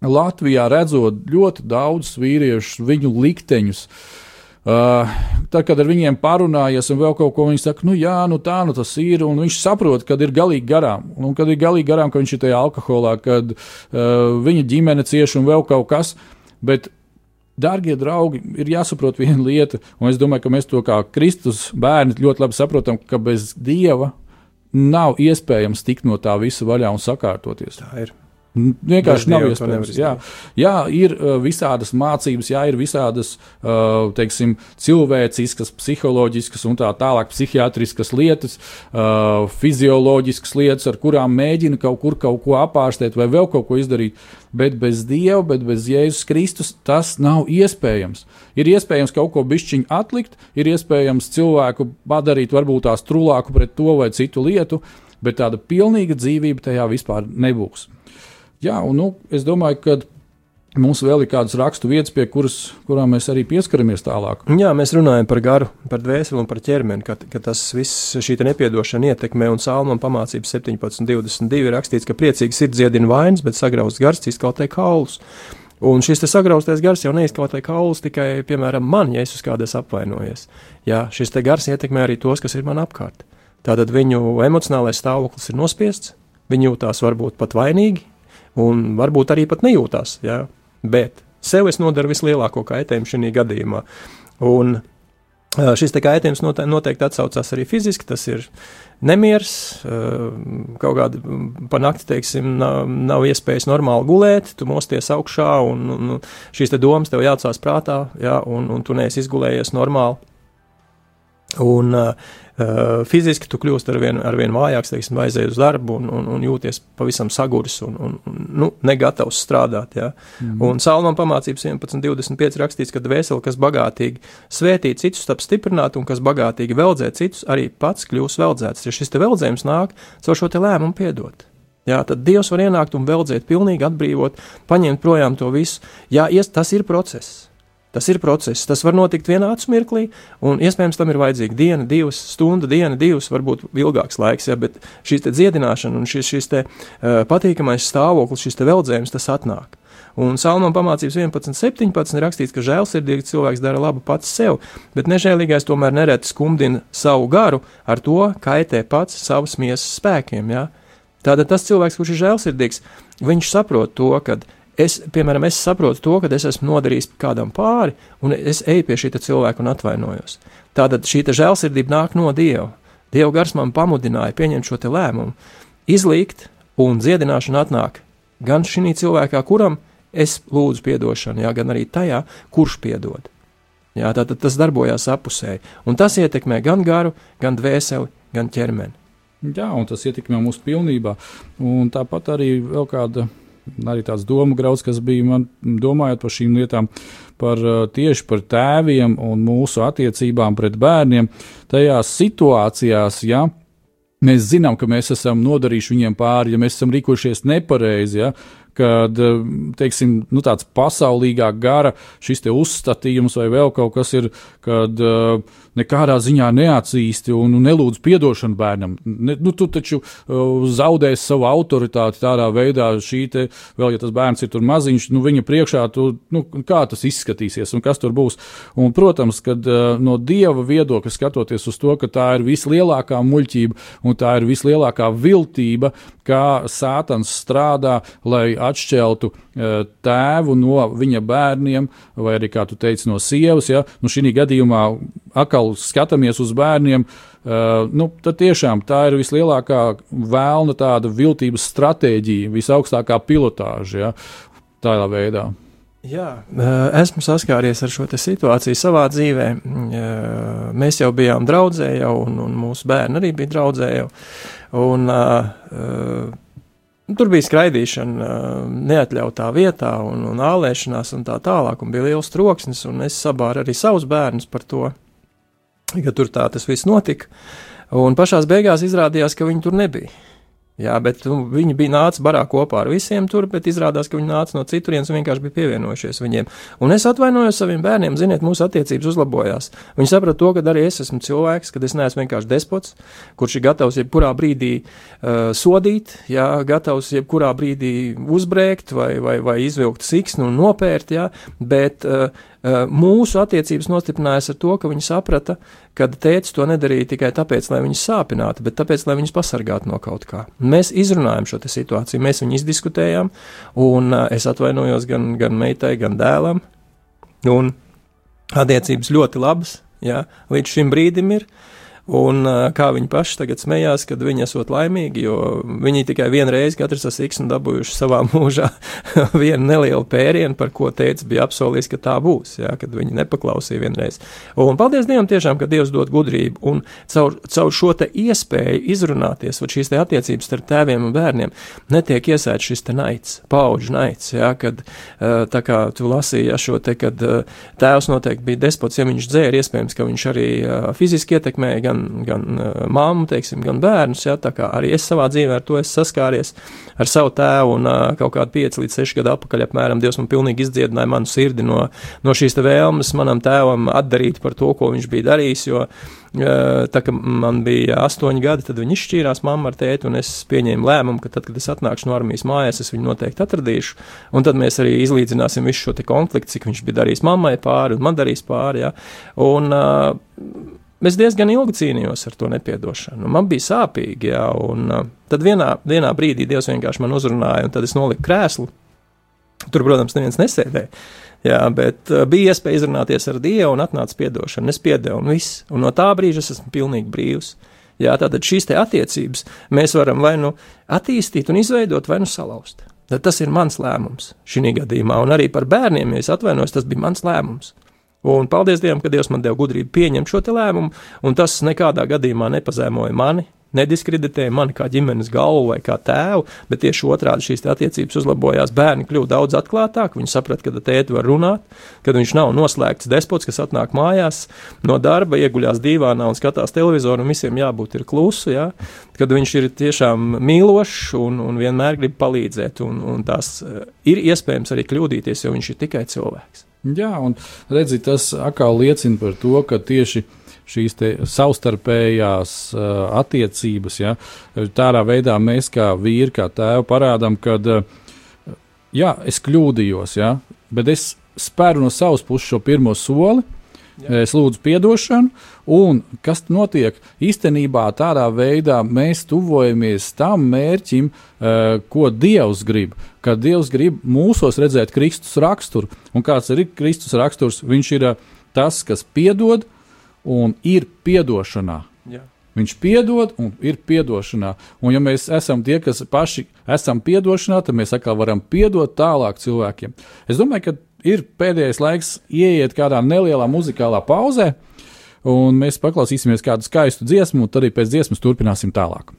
Latvijā redzot ļoti daudzus vīriešus, viņu likteņus. Uh, tad, kad ar viņiem parunājies un vēl kaut ko viņi saka, nu jā, nu tā nu tas ir, un viņš saprot, kad ir galīgi garām, un kad ir galīgi garām, ka viņš ir tajā alkoholā, kad uh, viņa ģimene cieši un vēl kaut kas. Bet Darbie draugi, ir jāsaprot viena lieta, un es domāju, ka mēs to kā Kristus bērni ļoti labi saprotam, ka bez Dieva nav iespējams tikt no tā visa vaļā un sakārtoties. Tā ir. Vienkārši nav iespējams. Jā, jā, ir uh, visādas mācības, jā, ir visādas uh, teiksim, cilvēciskas, psiholoģiskas un tā tālāk, psihiatriskas lietas, uh, fizioloģiskas lietas, ar kurām mēģina kaut kur kaut ko apārstēt vai vēl kaut ko izdarīt. Bet bez Dieva, bet bez Jēzus Kristus tas nav iespējams. Ir iespējams kaut ko bišķiņu atlikt, ir iespējams cilvēku padarīt varbūt tās trulāku pret to vai citu lietu, bet tāda pilnīga dzīvība tajā vispār nebūs. Jā, un nu, es domāju, ka mums vēl ir kādas rakstu vietas, pie kuras, kurām mēs arī pieskaramies tālāk. Jā, mēs runājam par garu, par dvēseli un par ķermeni, ka, ka tas viss šī nepiedošana ietekmē, un Salmam pamācības 17.22 rakstīts, ka priecīgs ir dziedina vainas, bet sagrauts gars izkautē kaulus. Un šis sagraustais gars jau neizkautē kaulus tikai, piemēram, man, ja es uz kādas apvainojies. Jā, šis gars ietekmē arī tos, kas ir man apkārt. Tātad viņu emocionālais stāvoklis ir nospiests, viņi jūtās varbūt pat vainīgi, un varbūt arī pat nejūtās. Ja? Bet sev es nodaru vislielāko kaitējumu šajā gadījumā. Un šis kaitējums noteikti atsaucās arī fiziski. Tas ir nemieris, kaut kāda panākti, teiksim, nav, nav iespējas normāli gulēt, tu mosties augšā, un, un šīs te domas tev jāatcās prātā, ja, un, un tu neesi izgulējies normāli. Un uh, fiziski tu kļūsi ar vien, ar vien vājāks, teiksim, aizēji uz darbu un, un, un jūties pavisam saguris un, un, un nu, negatavs strādāt. Ja? Mm. Un Salmam pamācības 11.25 rakstīts, ka dvēseli, kas bagātīgi svētī citus, tap stiprināt, un kas bagātīgi veldzē citus, arī pats kļūs veldzēts. Ja šis te veldzējums nāk caur šo te lēmumu piedot. Jā, tad Dievs var ienākt un veldzēt, pilnīgi atbrīvot, paņemt projām to visu. Jā, tas ir process. Tas ir process, tas var notikt vienā mirklī, un iespējams tam ir vajadzīga diena, divas stundas, diena, divas, varbūt ilgāks laiks, ja, bet šīs dziedināšana un šis, šis te, uh, patīkamais stāvoklis, šis veldzējums, tas atnāk. Un Salmāna pamācības 11.17. rakstīts, ka žēlsirdīgs cilvēks dara labu pats sev, bet nežēlīgais tomēr nereti skumdina savu garu, ar to kaitē pats savas miesas spēkiem. Ja? Tātad tas cilvēks, kurš ir žēlsirdīgs, viņš saprot to, ka es, piemēram, es saprotu to, ka es esmu nodarījis kādam pāri, un es eju pie šī cilvēka un atvainojos. Tātad šī žēlsirdība nāk no Dieva. Dieva gars man pamudināja pieņemt šo lēmumu, izlīgt, un dziedināšana atnāk gan šī cilvēkā, kuram es lūdzu atdošanu, jā, gan arī tajā, kurš piedod. Jā, tātad tas darbojās apusēji, un tas ietekmē gan garu, gan dvēseli, gan ķermeni. Jā, un tas ietekmē mūsu pilnībā. Un tāpat arī vēl kāda arī tāds domu grauds, kas bija man domājot par šīm lietām, par tieši par tēviem un mūsu attiecībām pret bērniem. Tajās situācijās, ja mēs zinām, ka mēs esam nodarījuši viņiem pāri, ja mēs esam rīkojušies nepareizi, ja, kad teiksim, nu, tāds pasaulīgā gara šis uzstatījums vai vēl kaut kas ir, kad uh, nekādā ziņā neatzīsti un nelūdz atdošanu bērnam. Ne, nu, tu taču uh, zaudēsi savu autoritāti tādā veidā, šī te, vēl, ja tas bērns ir tur maziņš, nu, viņa priekšā, tu, nu, kā tas izskatīsies un kas tur būs. Un, protams, kad uh, no dieva viedokļa skatoties uz to, ka tā ir vislielākā muļķība un tā ir vislielākā viltība, kā sātans strādā, lai atšķeltu uh, tēvu no viņa bērniem, vai arī, kā tu teici, no sievas. Ja? Nu, šī gadījumā atkal skatāmies uz bērniem. Uh, nu, tad tiešām tā ir vislielākā vēlna tāda viltības stratēģija, visaugstākā pilotāža. Ja? Tādā veidā. Jā, esmu saskāries ar šo situāciju savā dzīvē. Mēs jau bijām draugi, un, un mūsu bērni arī bija draugi. Tur bija skraidīšana neatļautā vietā, un, un ālēšanās, un tā tālāk, un bija liels troksnis, un es sabāru arī savus bērnus par to, ka tur tā tas viss notika. Un pašā beigās izrādījās, ka viņi tur nebija. Jā, bet nu, viņi bija nācis barā kopā ar visiem tur, bet izrādās, ka viņi nāca no citurienes un vienkārši bija pievienojušies viņiem. Un es atvainojos saviem bērniem, ziniet, mūsu attiecības uzlabojās. Viņi saprata to, ka arī es esmu cilvēks, ka es neesmu vienkārši despots, kurš ir gatavs jebkurā brīdī uh, sodīt, jā, gatavs jebkurā brīdī uzbrēkt vai, vai, vai izvilkt siksnu un nopērt, jā, bet uh, mūsu attiecības nostiprinājās ar to, ka viņi saprata, ka tēvs to nedarīja tikai tāpēc, lai viņus sāpinātu, bet tāpēc, lai viņus pasargātu no kaut kā. Mēs izrunājam šo situāciju, mēs viņu izdiskutējām, un eh, es atvainojos gan, gan meitai, gan dēlam. Un attiecības ļoti labas, jā, līdz šim brīdim ir. Uh, Un kā viņi paši tagad smējās, kad viņi esot laimīgi, jo viņi tikai vienu reizi katrs ar siksnu dabūjuši savā mūžā vienu nelielu pērienu, par ko teica, bija apsolījis, ka tā būs, jā, kad viņi nepaklausīja vienreiz. Un paldies Dievam tiešām, ka Dievs dod gudrību, un caur, caur šo te iespēju izrunāties, vai šīs te attiecības starp tēviem un bērniem, netiek iesēts šis te naids, paudžu naids, jā, kad tā kā tu lasīji, jā, šo te, kad tēvs noteikti bija despots, ja viņš dzēra, iespējams, ka viņš arī fiziski ietekmēja gan gan, uh, mammu, teiksim, gan bērnus. Ja, arī es savā dzīvē ar to esmu saskāries ar savu tēvu un uh, kaut kādu 5 līdz 6 gadu atpakaļ apmēram Dievs man pilnīgi izdziedināja manu sirdi no, no šīs vēlmes manam tēvam atdarīt par to, ko viņš bija darījis. Jo, Tā kā man bija astoņi gadi, tad viņi izšķīrās, mamma ar tēti, un es pieņēmu lēmumu, ka tad, kad es atnākšu no armijas mājās, es viņu noteikti atradīšu. Un tad mēs arī izlīdzināsim visu šo konfliktu, cik viņš bija darījis mammai pāri un man darījis pāri. Ja. Un, uh, Es diezgan ilgi cīnījos ar to nepiedošanu. Man bija sāpīgi, jā, un uh, tad vienā, vienā brīdī Dievs vienkārši man uzrunāja, un tad es noliku krēslu. Tur, protams, neviens nesēdēja. Jā, bet uh, bija iespēja izrunāties ar Dievu un atnāca atdošana. Es piedevu, un viss. Un no tā brīža es esmu pilnīgi brīvs. Jā, tātad šīs attiecības mēs varam vai nu attīstīt un izveidot, vai nu salauzt. Tad tas ir mans lēmums šī gadījumā, un arī par bērniem, ja es atvainojos, tas bija mans lēmums. Un paldies Dievam, ka Dievs man deva gudrību pieņemt šo lēmumu, un tas nekādā gadījumā nepazēmoja mani, nediskreditēja mani kā ģimenes galvu vai kā tēvu, bet tieši otrādi šīs attiecības uzlabojās. Bērni kļuva daudz atklātāki, viņi saprata, ka tēti var runāt, ka viņš nav noslēgts despots, kas atnāk mājās no darba, ieguļās divānā un skatās televizoru, un visiem jābūt ir klusu, ja? kad viņš ir tiešām mīlošs un, un vienmēr grib palīdzēt, un, un tās eh, ir iespējams arī kļūdīties, jo viņš ir tikai cilvēks. Jā, un redzi, tas atkal liecina par to, ka tieši šīs savstarpējās uh, attiecības, ja, tādā veidā mēs kā vīri, kā tēvi parādām, ka, uh, jā, es kļūdījos, ja, bet es spēru no savas puses šo pirmo soli, Jā. Es lūdzu atdošanu, un kas notiek? Īstenībā tādā veidā mēs tuvojamies tam mērķim, uh, ko Dievs grib. Kad Dievs grib mūsos redzēt Kristus raksturu, un kāds ir Kristus raksturs, viņš ir uh, tas, kas piedod un ir piedošanā. Jā. Viņš piedod un ir piedošanā. Un, ja mēs esam tie, kas paši esam piedošanā, tad mēs atkal varam piedot tālāk cilvēkiem. Es domāju, ka ir pēdējais laiks ieiet kādā nelielā muzikālā pauzē, un mēs paklausīsimies kādu skaistu dziesmu, un tad arī pēc dziesmas turpināsim tālāk.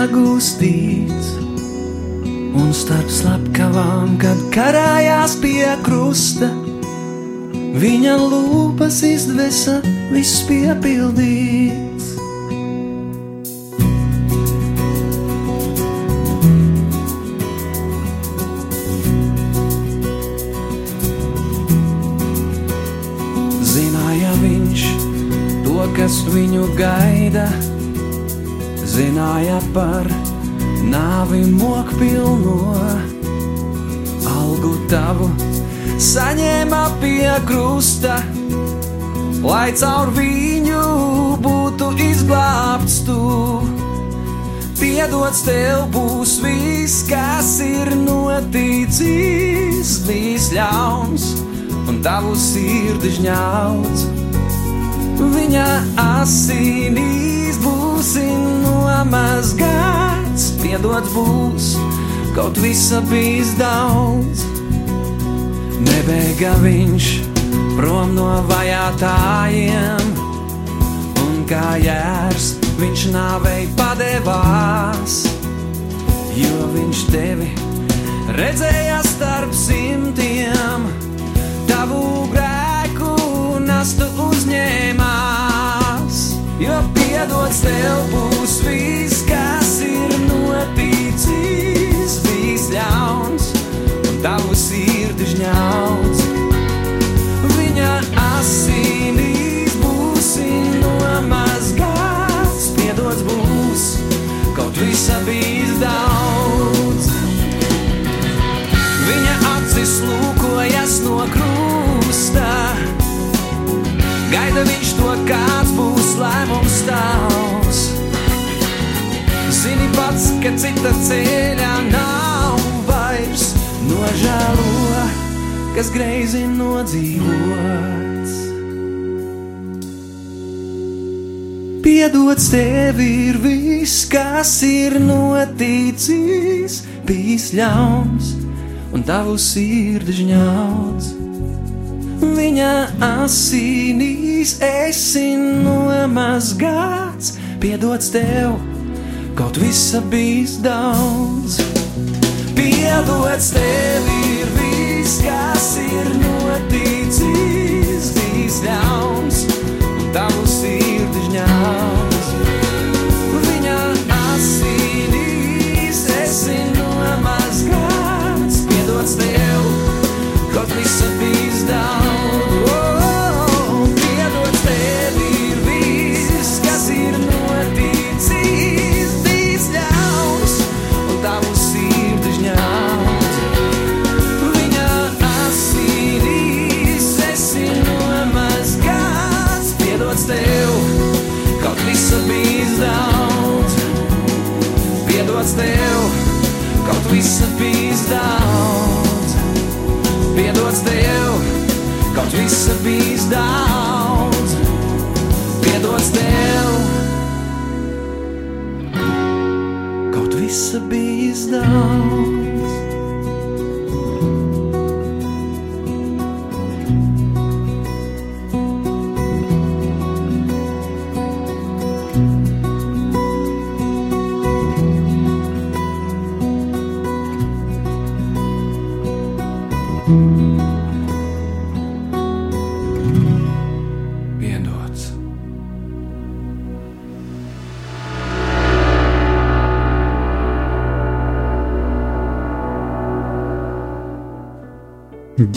Sagūstīts, un starp slepkavām, kad karājās pie krusta, viņa lūpas izdvesa viss piepildīts. Zināja viņš to, kas viņu gaida zināja par nāvi mokpilno algu tavu, saņēma pie krusta, lai caur viņu būtu izglābts tu. Piedots tev būs viss, kas ir noticis, bijis ļauns un tavu sirdi žņauts. Viņa asinīs būs nomazgāts. Gāds, piedots būs, kaut visa bijis daudz. Nebēga viņš prom no vajātajiem, un kā jērs viņš nāvei padevās, jo viņš tevi redzēja starp simtiem, tavu grēku nastu uzņēmās, jo piedots tev būs viss, kas ir noticis, bijis ļauns, un tavu sirdi žņauts. Viņa asinīs būsi nomazgāts, piedots būs, kaut visa bijis daudz. Viņa acis lūkojas no krusta, to, kāds būs lēmums tavs. Zini pats, ka cita ceļa nav vairs nožēlo, kas greizi nodzīvots. Piedots tev ir viss, kas ir noticis, bijis ļauns un tavu sirdi žņauts. Viņa asinīs esi nomazgāts, piedots tev, kaut visa bijis daudz. Piedots tev ir viss, kas ir noticis, bijis ļauns, kaut visa bijis daudz. Oh, piedots tev ir viss, kas ir noticis, bijis ļauns, un tavu sirdi žņauts. Viņa asinīs esi nomazgāts, piedots tev, kaut visa bijis daudz. Piedots tev, kaut visa bijis daudz. Piedots tev, kaut visa bijis daudz. Piedots tev, kaut visa bijis daudz.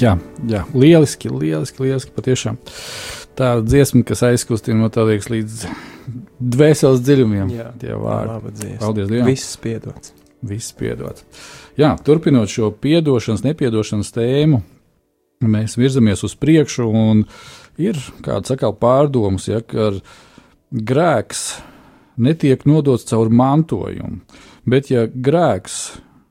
Jā, jā, lieliski, lieliski, lieliski patiešām. Tā ir dziesma, kas aizkustina tā liekas līdz dvēseles dziļumiem. Jā, tie vārdi. Paldies Dievam. Viss piedots. Viss piedots. Jā, turpinot šo piedošanas, nepiedošanas tēmu, mēs virzamies uz priekšu, un ir kāds atkal pārdoms, ja, ka grēks netiek nodots caur mantojumu, bet ja grēks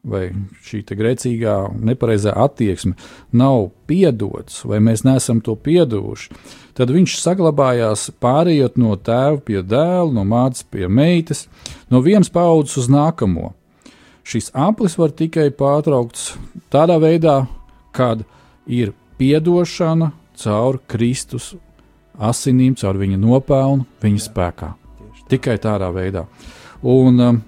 vai šī grēcīgā, nepareizā attieksme nav piedots, vai mēs neesam to piedevuši, tad viņš saglabājās pārējot no tēva pie dēla, no mātes pie meitas, no vienas paudzes uz nākamo. Šis aplis var tikai pārtraukts tādā veidā, kad ir piedošana caur Kristus asinīm, caur viņa nopelnu, viņa spēkā. Tikai tādā veidā. Un um,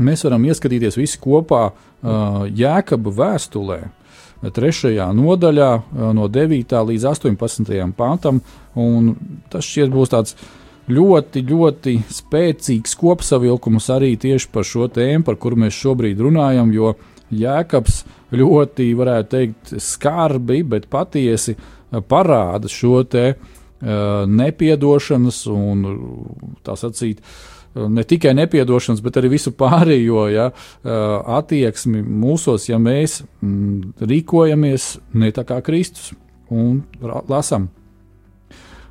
mēs varam ieskatīties visi kopā uh, Jēkaba vēstulē, trešajā nodaļā, uh, no 9. līdz 18. pantam. un Tas šķiet būs tāds ļoti, ļoti spēcīgs kopsavilkums arī tieši par šo tēmu, par kuru mēs šobrīd runājam, jo Jēkabs ļoti, varētu teikt, skarbi, bet patiesi uh, parāda šo te uh, nepiedošanas un tā sacīt, ne tikai nepiedošanas, bet arī visu pārējo ja, attieksmi mūsos, ja mēs mm, rīkojamies ne tā kā Kristus un lasām.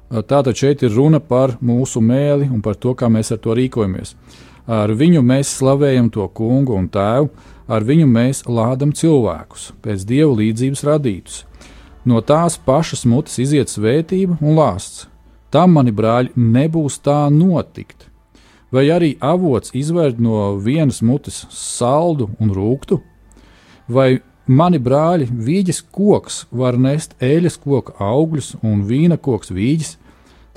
Tātad šeit ir runa par mūsu mēli un par to, kā mēs ar to rīkojamies. Ar viņu mēs slavējam to kungu un tēvu, ar viņu mēs lādam cilvēkus, pēc dieva līdzības radītus. No tās pašas mutes iziet svētība un lāsts. Tam, mani brāļi, nebūs tā notikt. Vai arī avots izvērst no vienas mutes saldu un rūktu, vai mani brāļi vīģes koks var nest eļas koka augļus un vīna koks vīģes,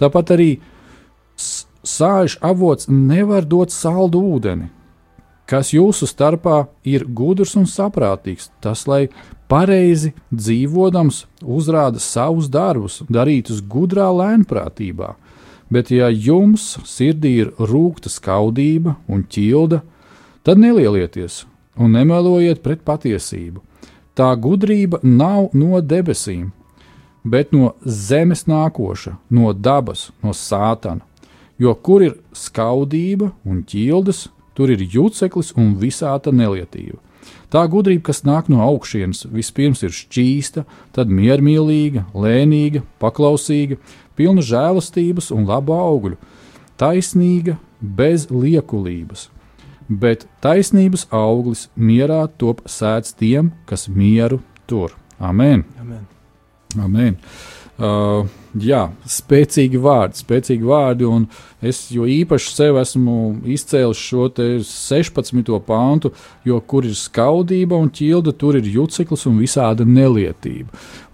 tāpat arī sāļš avots nevar dot saldu ūdeni. Kas jūsu starpā ir gudrs un saprātīgs, tas, lai pareizi dzīvodams, uzrāda savus darbus, darītus gudrā lēnprātībā. Bet, ja jums sirdī ir rūkta skaudība un ķilda, tad nelielieties un nemelojiet pret patiesību. Tā gudrība nav no debesīm, bet no zemes nākoša, no dabas, no sātana. Jo kur ir skaudība un ķildes, tur ir jūceklis un visāta nelietība. Tā gudrība, kas nāk no augšas, vispirms ir šķīsta, tad miermīlīga, lēnīga, paklausīga, pilna žēlastības un labu augļu, taisnīga, bez liekulības. Bet taisnības auglis mierā top sēdz tiem, kas mieru tur. Amen! Amen. Amen. Uh, jā, spēcīgi vārdi, spēcīgi vārdi, un es jo īpaši sev esmu izcēlis šo 16. pāntu, jo kur ir skaudība un ķilda, tur ir juceklis un visāda nelietība.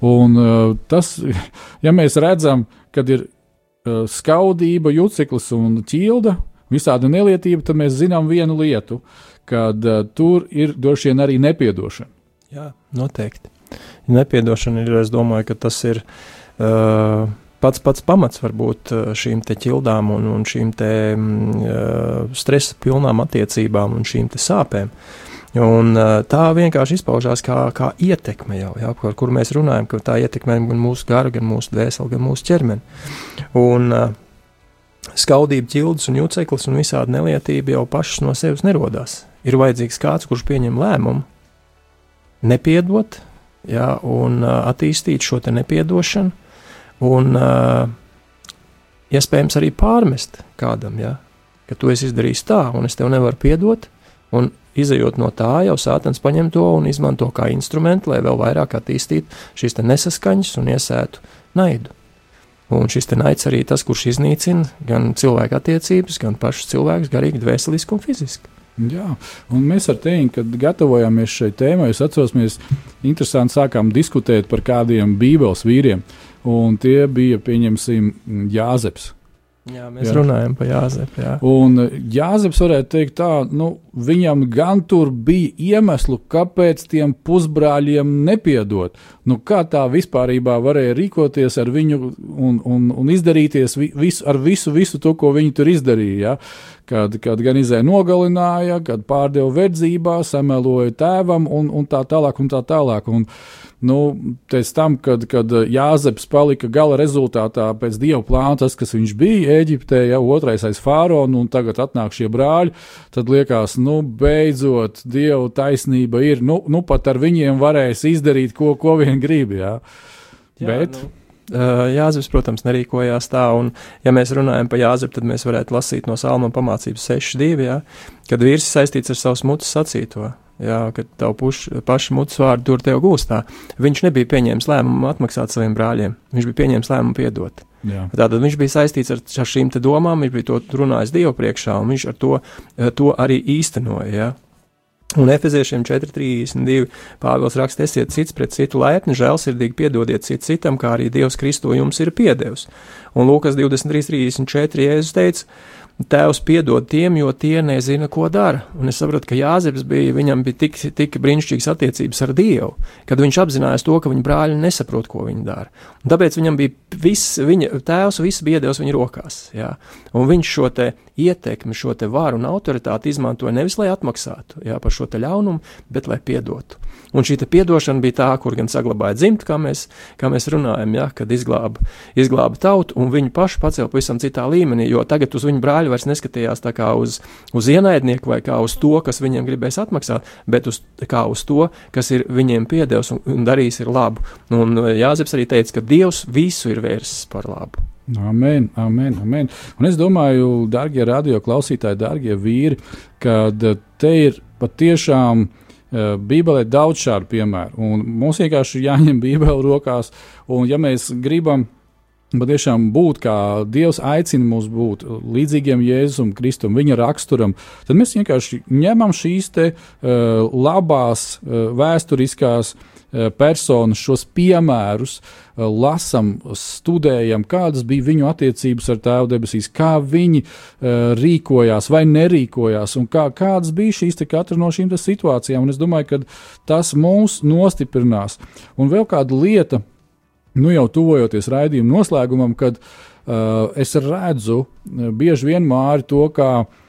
Un uh, tas, ja mēs redzam, kad ir uh, skaudība, juceklis un ķilda, visāda nelietība, tad mēs zinām vienu lietu, kad uh, tur ir droši vien arī nepiedošana. Jā, noteikti. Nepiedošana ir, es domāju, ka tas ir uh, pats pats pamats varbūt šīm te ķildām un, un šīm te uh, stresa pilnām attiecībām un šīm sāpēm. Un, tā vienkārši izpaužās kā, kā ietekme jau, ja, par kuru mēs runājam, ka tā ietekmē gan mūsu garu, gan mūsu dvēseli, gan mūsu ķermeni. Un, skaudība, ķildes un jūceklis un visādi nelietība jau pašas no sevis nerodās. Ir vajadzīgs kāds, kurš pieņem lēmumu, nepiedot, ja, un attīstīt šo nepiedošanu, un iespējams arī pārmest kādam, ja, ka tu esi izdarījis tā, un es tev nevaru piedot, un izējot no tā, jau sātens paņem to un izmanto kā instrumentu, lai vēl vairāk attīstītu šīs nesaskaņas un iesētu naidu. Un šis naids arī tas, kurš iznīcina gan cilvēku attiecības, gan pašus cilvēkus, garīgi, dvēseliski un fiziski. Jā, un mēs ar tevi, kad gatavojāmies šai tēmai, es atceros, mēs interesanti sākām diskutēt par kādiem Bībeles vīriem. Un tie bija, pieņemsim, Jāzeps. Jā, mēs jā. runājam par Jāzepu. Jā. Un Jāzeps varētu teikt, tā, nu, viņam gan tur bija iemesli, kāpēc tiem pusbrāļiem nepiedot. Nu, kā tā vispār varēja rīkoties ar viņu un, un, un izdarīties visu, ar visu, visu to, ko viņi tur izdarīja. Ja? Kad, kad gan izēja nogalināja, kad pārdeva verdzībā, sameloja tēvam un, un tā tālāk. Un tā tālāk. Un, nu, pēc tam, kad, kad Jāzeps palika gala rezultātā pēc dieva plāna, tas, kas viņš bija Eģiptē, ja otrais aiz fāronu, un tagad atnāk šie brāļi, tad liekas, nu, beidzot, dieva taisnība ir, nu, nu pat ar viņiem varēs izdarīt, ko, ko vien grib. Jā. Jā, Bet, nu. Jāzeps, protams, nerīkojās tā, un, ja mēs runājam par Jāzepu, tad mēs varētu lasīt no Salma pamācības 6.2, ja, kad vīrs saistīts ar savus mutes sacīto. Jā, kad tavu puš, pašu mutes vārdu tur tev gūstā. Viņš nebija pieņēmis lēmumu atmaksāt saviem brāļiem. Viņš bija pieņēmis lēmumu piedot. Jā. Tātad viņš bija saistīts ar, ar šīm domām, viņš bija to runājis Dievu priekšā, un viņš ar to, to arī īstenoja. Ja? Un Efeziešiem 4.32. Pāvils raksta, esiet cits pret citu laipni, žēlsirdīgi piedodiet cit citam, kā arī Dievs Kristo jums ir piedevis. Un Lūkas 23.34. Jēzus teica, Tēvs piedod tiem, jo tie nezina, ko dara. Un es saprotu, ka Jāzeps bija, viņam bija tik, tik brīnišķīgas attiecības ar Dievu, kad viņš apzinājās to, ka viņa brāļi nesaprot, ko viņi dara. Un tāpēc viņam bija viss, viņa tēvs, viss bija iedevis viņa rokās. Jā. Un viņš šo te ietekmi, šo te varu un autoritāti izmantoja nevis lai atmaksātu jā, par šo ļaunumu, bet lai piedotu. Un šī atdošana bija tā, kur gan saglabāja dzimtu, kā mēs, kā mēs runājam, ja, kad izglāba, izglāba tautu, un viņi paši pacēla pavisam citā līmenī, jo tagad uz viņu brāļu vairs neskatījās kā uz, uz ienaidnieku vai kā uz to, kas viņiem gribēs atmaksāt, bet uz, kā uz to, kas ir viņiem piedevis un, un darījis ir labu. Un Jāzeps arī teica, ka Dievs visu ir vērsis par labu. Amen, amen, amen. Un es domāju, darbie radio klausītāji, darbie vīri, ka te ir patiešām uh, Bībelē daudz šādu piemēru. Un mums vienkārši ir jāņem Bībele rokās, un ja mēs gribam patiešām būt, kā Dievs aicina mūs būt līdzīgiem Jēzum, Kristum, viņa raksturam, tad mēs vienkārši ņemam šīs te, uh, labās, uh, vēsturiskās uh, personas, šos piemērus, uh, lasam, studējam, kādas bija viņu attiecības ar Tēvu debesīs, kā viņi uh, rīkojās vai nerīkojās, un kā, kādas bija šīs katra no šīm situācijām. Un es domāju, ka tas mūs nostiprinās. Un vēl kāda lieta, nu jau tuvojoties raidījuma noslēgumam, kad uh, es redzu uh, bieži vien māri to, kā uh,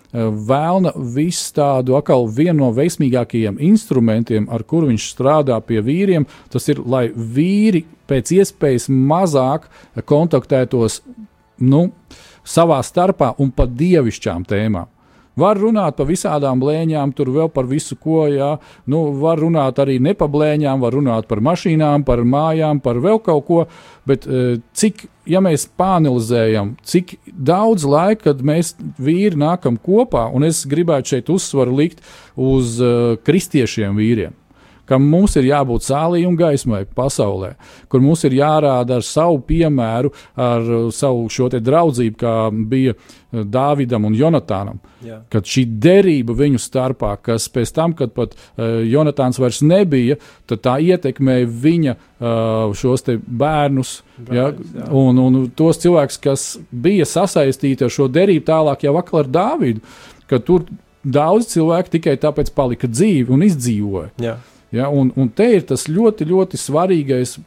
vēlna visu tādu atkal vienu no veiksmīgākajiem instrumentiem, ar kuru viņš strādā pie vīriem, tas ir, lai vīri pēc iespējas mazāk kontaktētos nu, savā starpā un par dievišķām tēmām. Var runāt par visādām blēņām, tur vēl par visu ko, jā. Nu, var runāt arī ne par blēņām, var runāt par mašīnām, par mājām, par vēl kaut ko. Bet e, cik, ja mēs pāanalizējam, cik daudz laika, kad mēs vīri nākam kopā, un es gribētu šeit uzsvaru likt uz uh, kristiešiem vīriem kam mums ir jābūt sālī un gaismai pasaulē, kur mums ir jārāda ar savu piemēru, ar savu šo draudzību, kā bija eh, Dāvidam un Jonatānam. Jā. Kad šī derība viņu starpā, kas pēc tam, kad pat uh, Jonatāns vairs nebija, tad tā ietekmēja viņa uh, šos bērnus. Brāļus, ja, jā. un, un tos cilvēkus, kas bija sasaistīti ar šo derību, tālāk jau vakar ar Dāvidu, ka tur daudz cilvēku tikai tāpēc palika dzīvi un izdzīvoja. Jā. Ja, un, un te ir tas ļoti, ļoti svarīgais,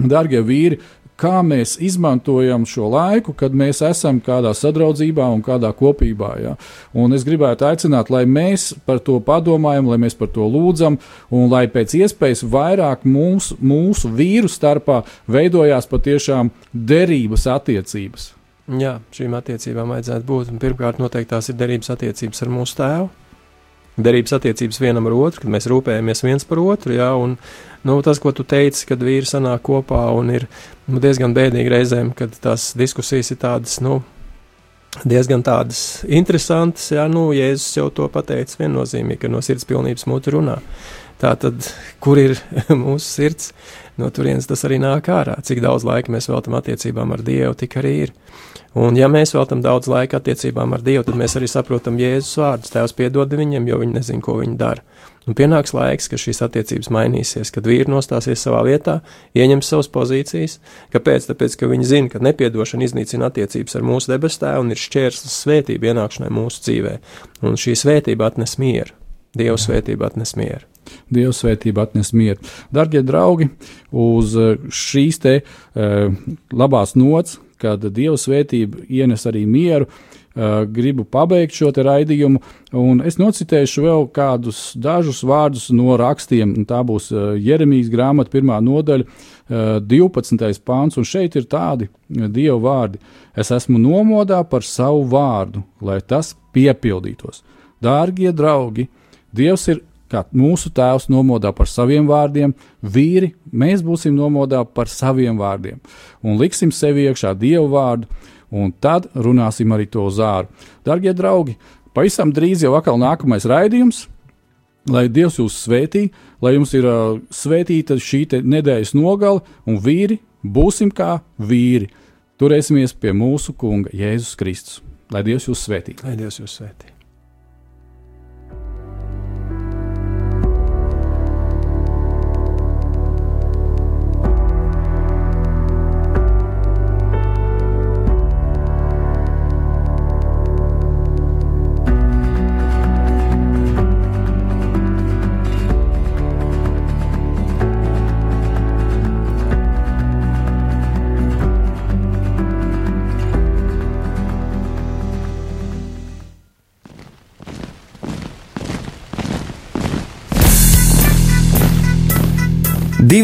darbie vīri, kā mēs izmantojam šo laiku, kad mēs esam kādā sadraudzībā un kādā kopībā. Ja? Un es gribētu aicināt, lai mēs par to padomājam, lai mēs par to lūdzam, un lai pēc iespējas vairāk mūsu, mūsu vīru starpā veidojās patiešām derības attiecības. Jā, šīm attiecībām vajadzētu būt. Pirmkārt, noteikti tās ir derības attiecības ar mūsu tēvu derības attiecības vienam ar otru, kad mēs rūpējamies viens par otru. Jā, un, nu, tas, ko tu teici, kad vīri sanāk kopā un ir nu, diezgan bēdīgi reizēm, kad tās diskusijas ir tādas. Nu, Diezgan tādas interesantas, jā, nu, Jēzus jau to pateica viennozīmīgi, ka no sirds pilnības mūtu runā. Tā tad, kur ir mūsu sirds, no turienes tas arī nāk ārā. Cik daudz laika mēs veltam attiecībām ar Dievu, tik arī ir. Un, ja mēs veltam daudz laika attiecībām ar Dievu, tad mēs arī saprotam Jēzus vārdus. Tēvs piedod viņiem, jo viņi nezina, ko viņi dara. Un pienāks laiks, kad šīs attiecības mainīsies, kad vīri nostāsies savā vietā, ieņems savas pozīcijas. Kāpēc? Tāpēc, ka viņi zina, ka nepiedošana iznīcina attiecības ar mūsu debestāvu un ir šķērslis svētība ienākšanai mūsu dzīvē. Un šī svētība atnes mieru. Dieva svētība atnes mieru. Dieva svētība atnes mieru. Darbie draugi, uz šīs te uh, labās nots, kad Dieva svētība ienes arī mieru. Gribu pabeigt šo raidījumu, un es nocitēšu vēl kādus dažus vārdus no rakstiem. Tā būs Jeremijas grāmata, pirmā nodaļa, uh, 12. pāns, un šeit ir tādi Dieva vārdi. Es esmu nomodā par savu vārdu, lai tas piepildītos. Dārgie draugi, Dievs ir kā mūsu tēvs nomodā par saviem vārdiem, vīri, mēs būsim nomodā par saviem vārdiem un liksim sevi iekšā dievu vārdu, un tad runāsim arī to zāru. Darbie draugi, pavisam drīz jau atkal nākamais raidījums. Lai Dievs jūs svētī, lai jums ir uh, svētīta šī nedēļas nogale, un vīri būsim kā vīri. Turēsimies pie mūsu Kunga Jēzus Kristus. Lai Dievs jūs svētī. Lai Dievs jūs svētī.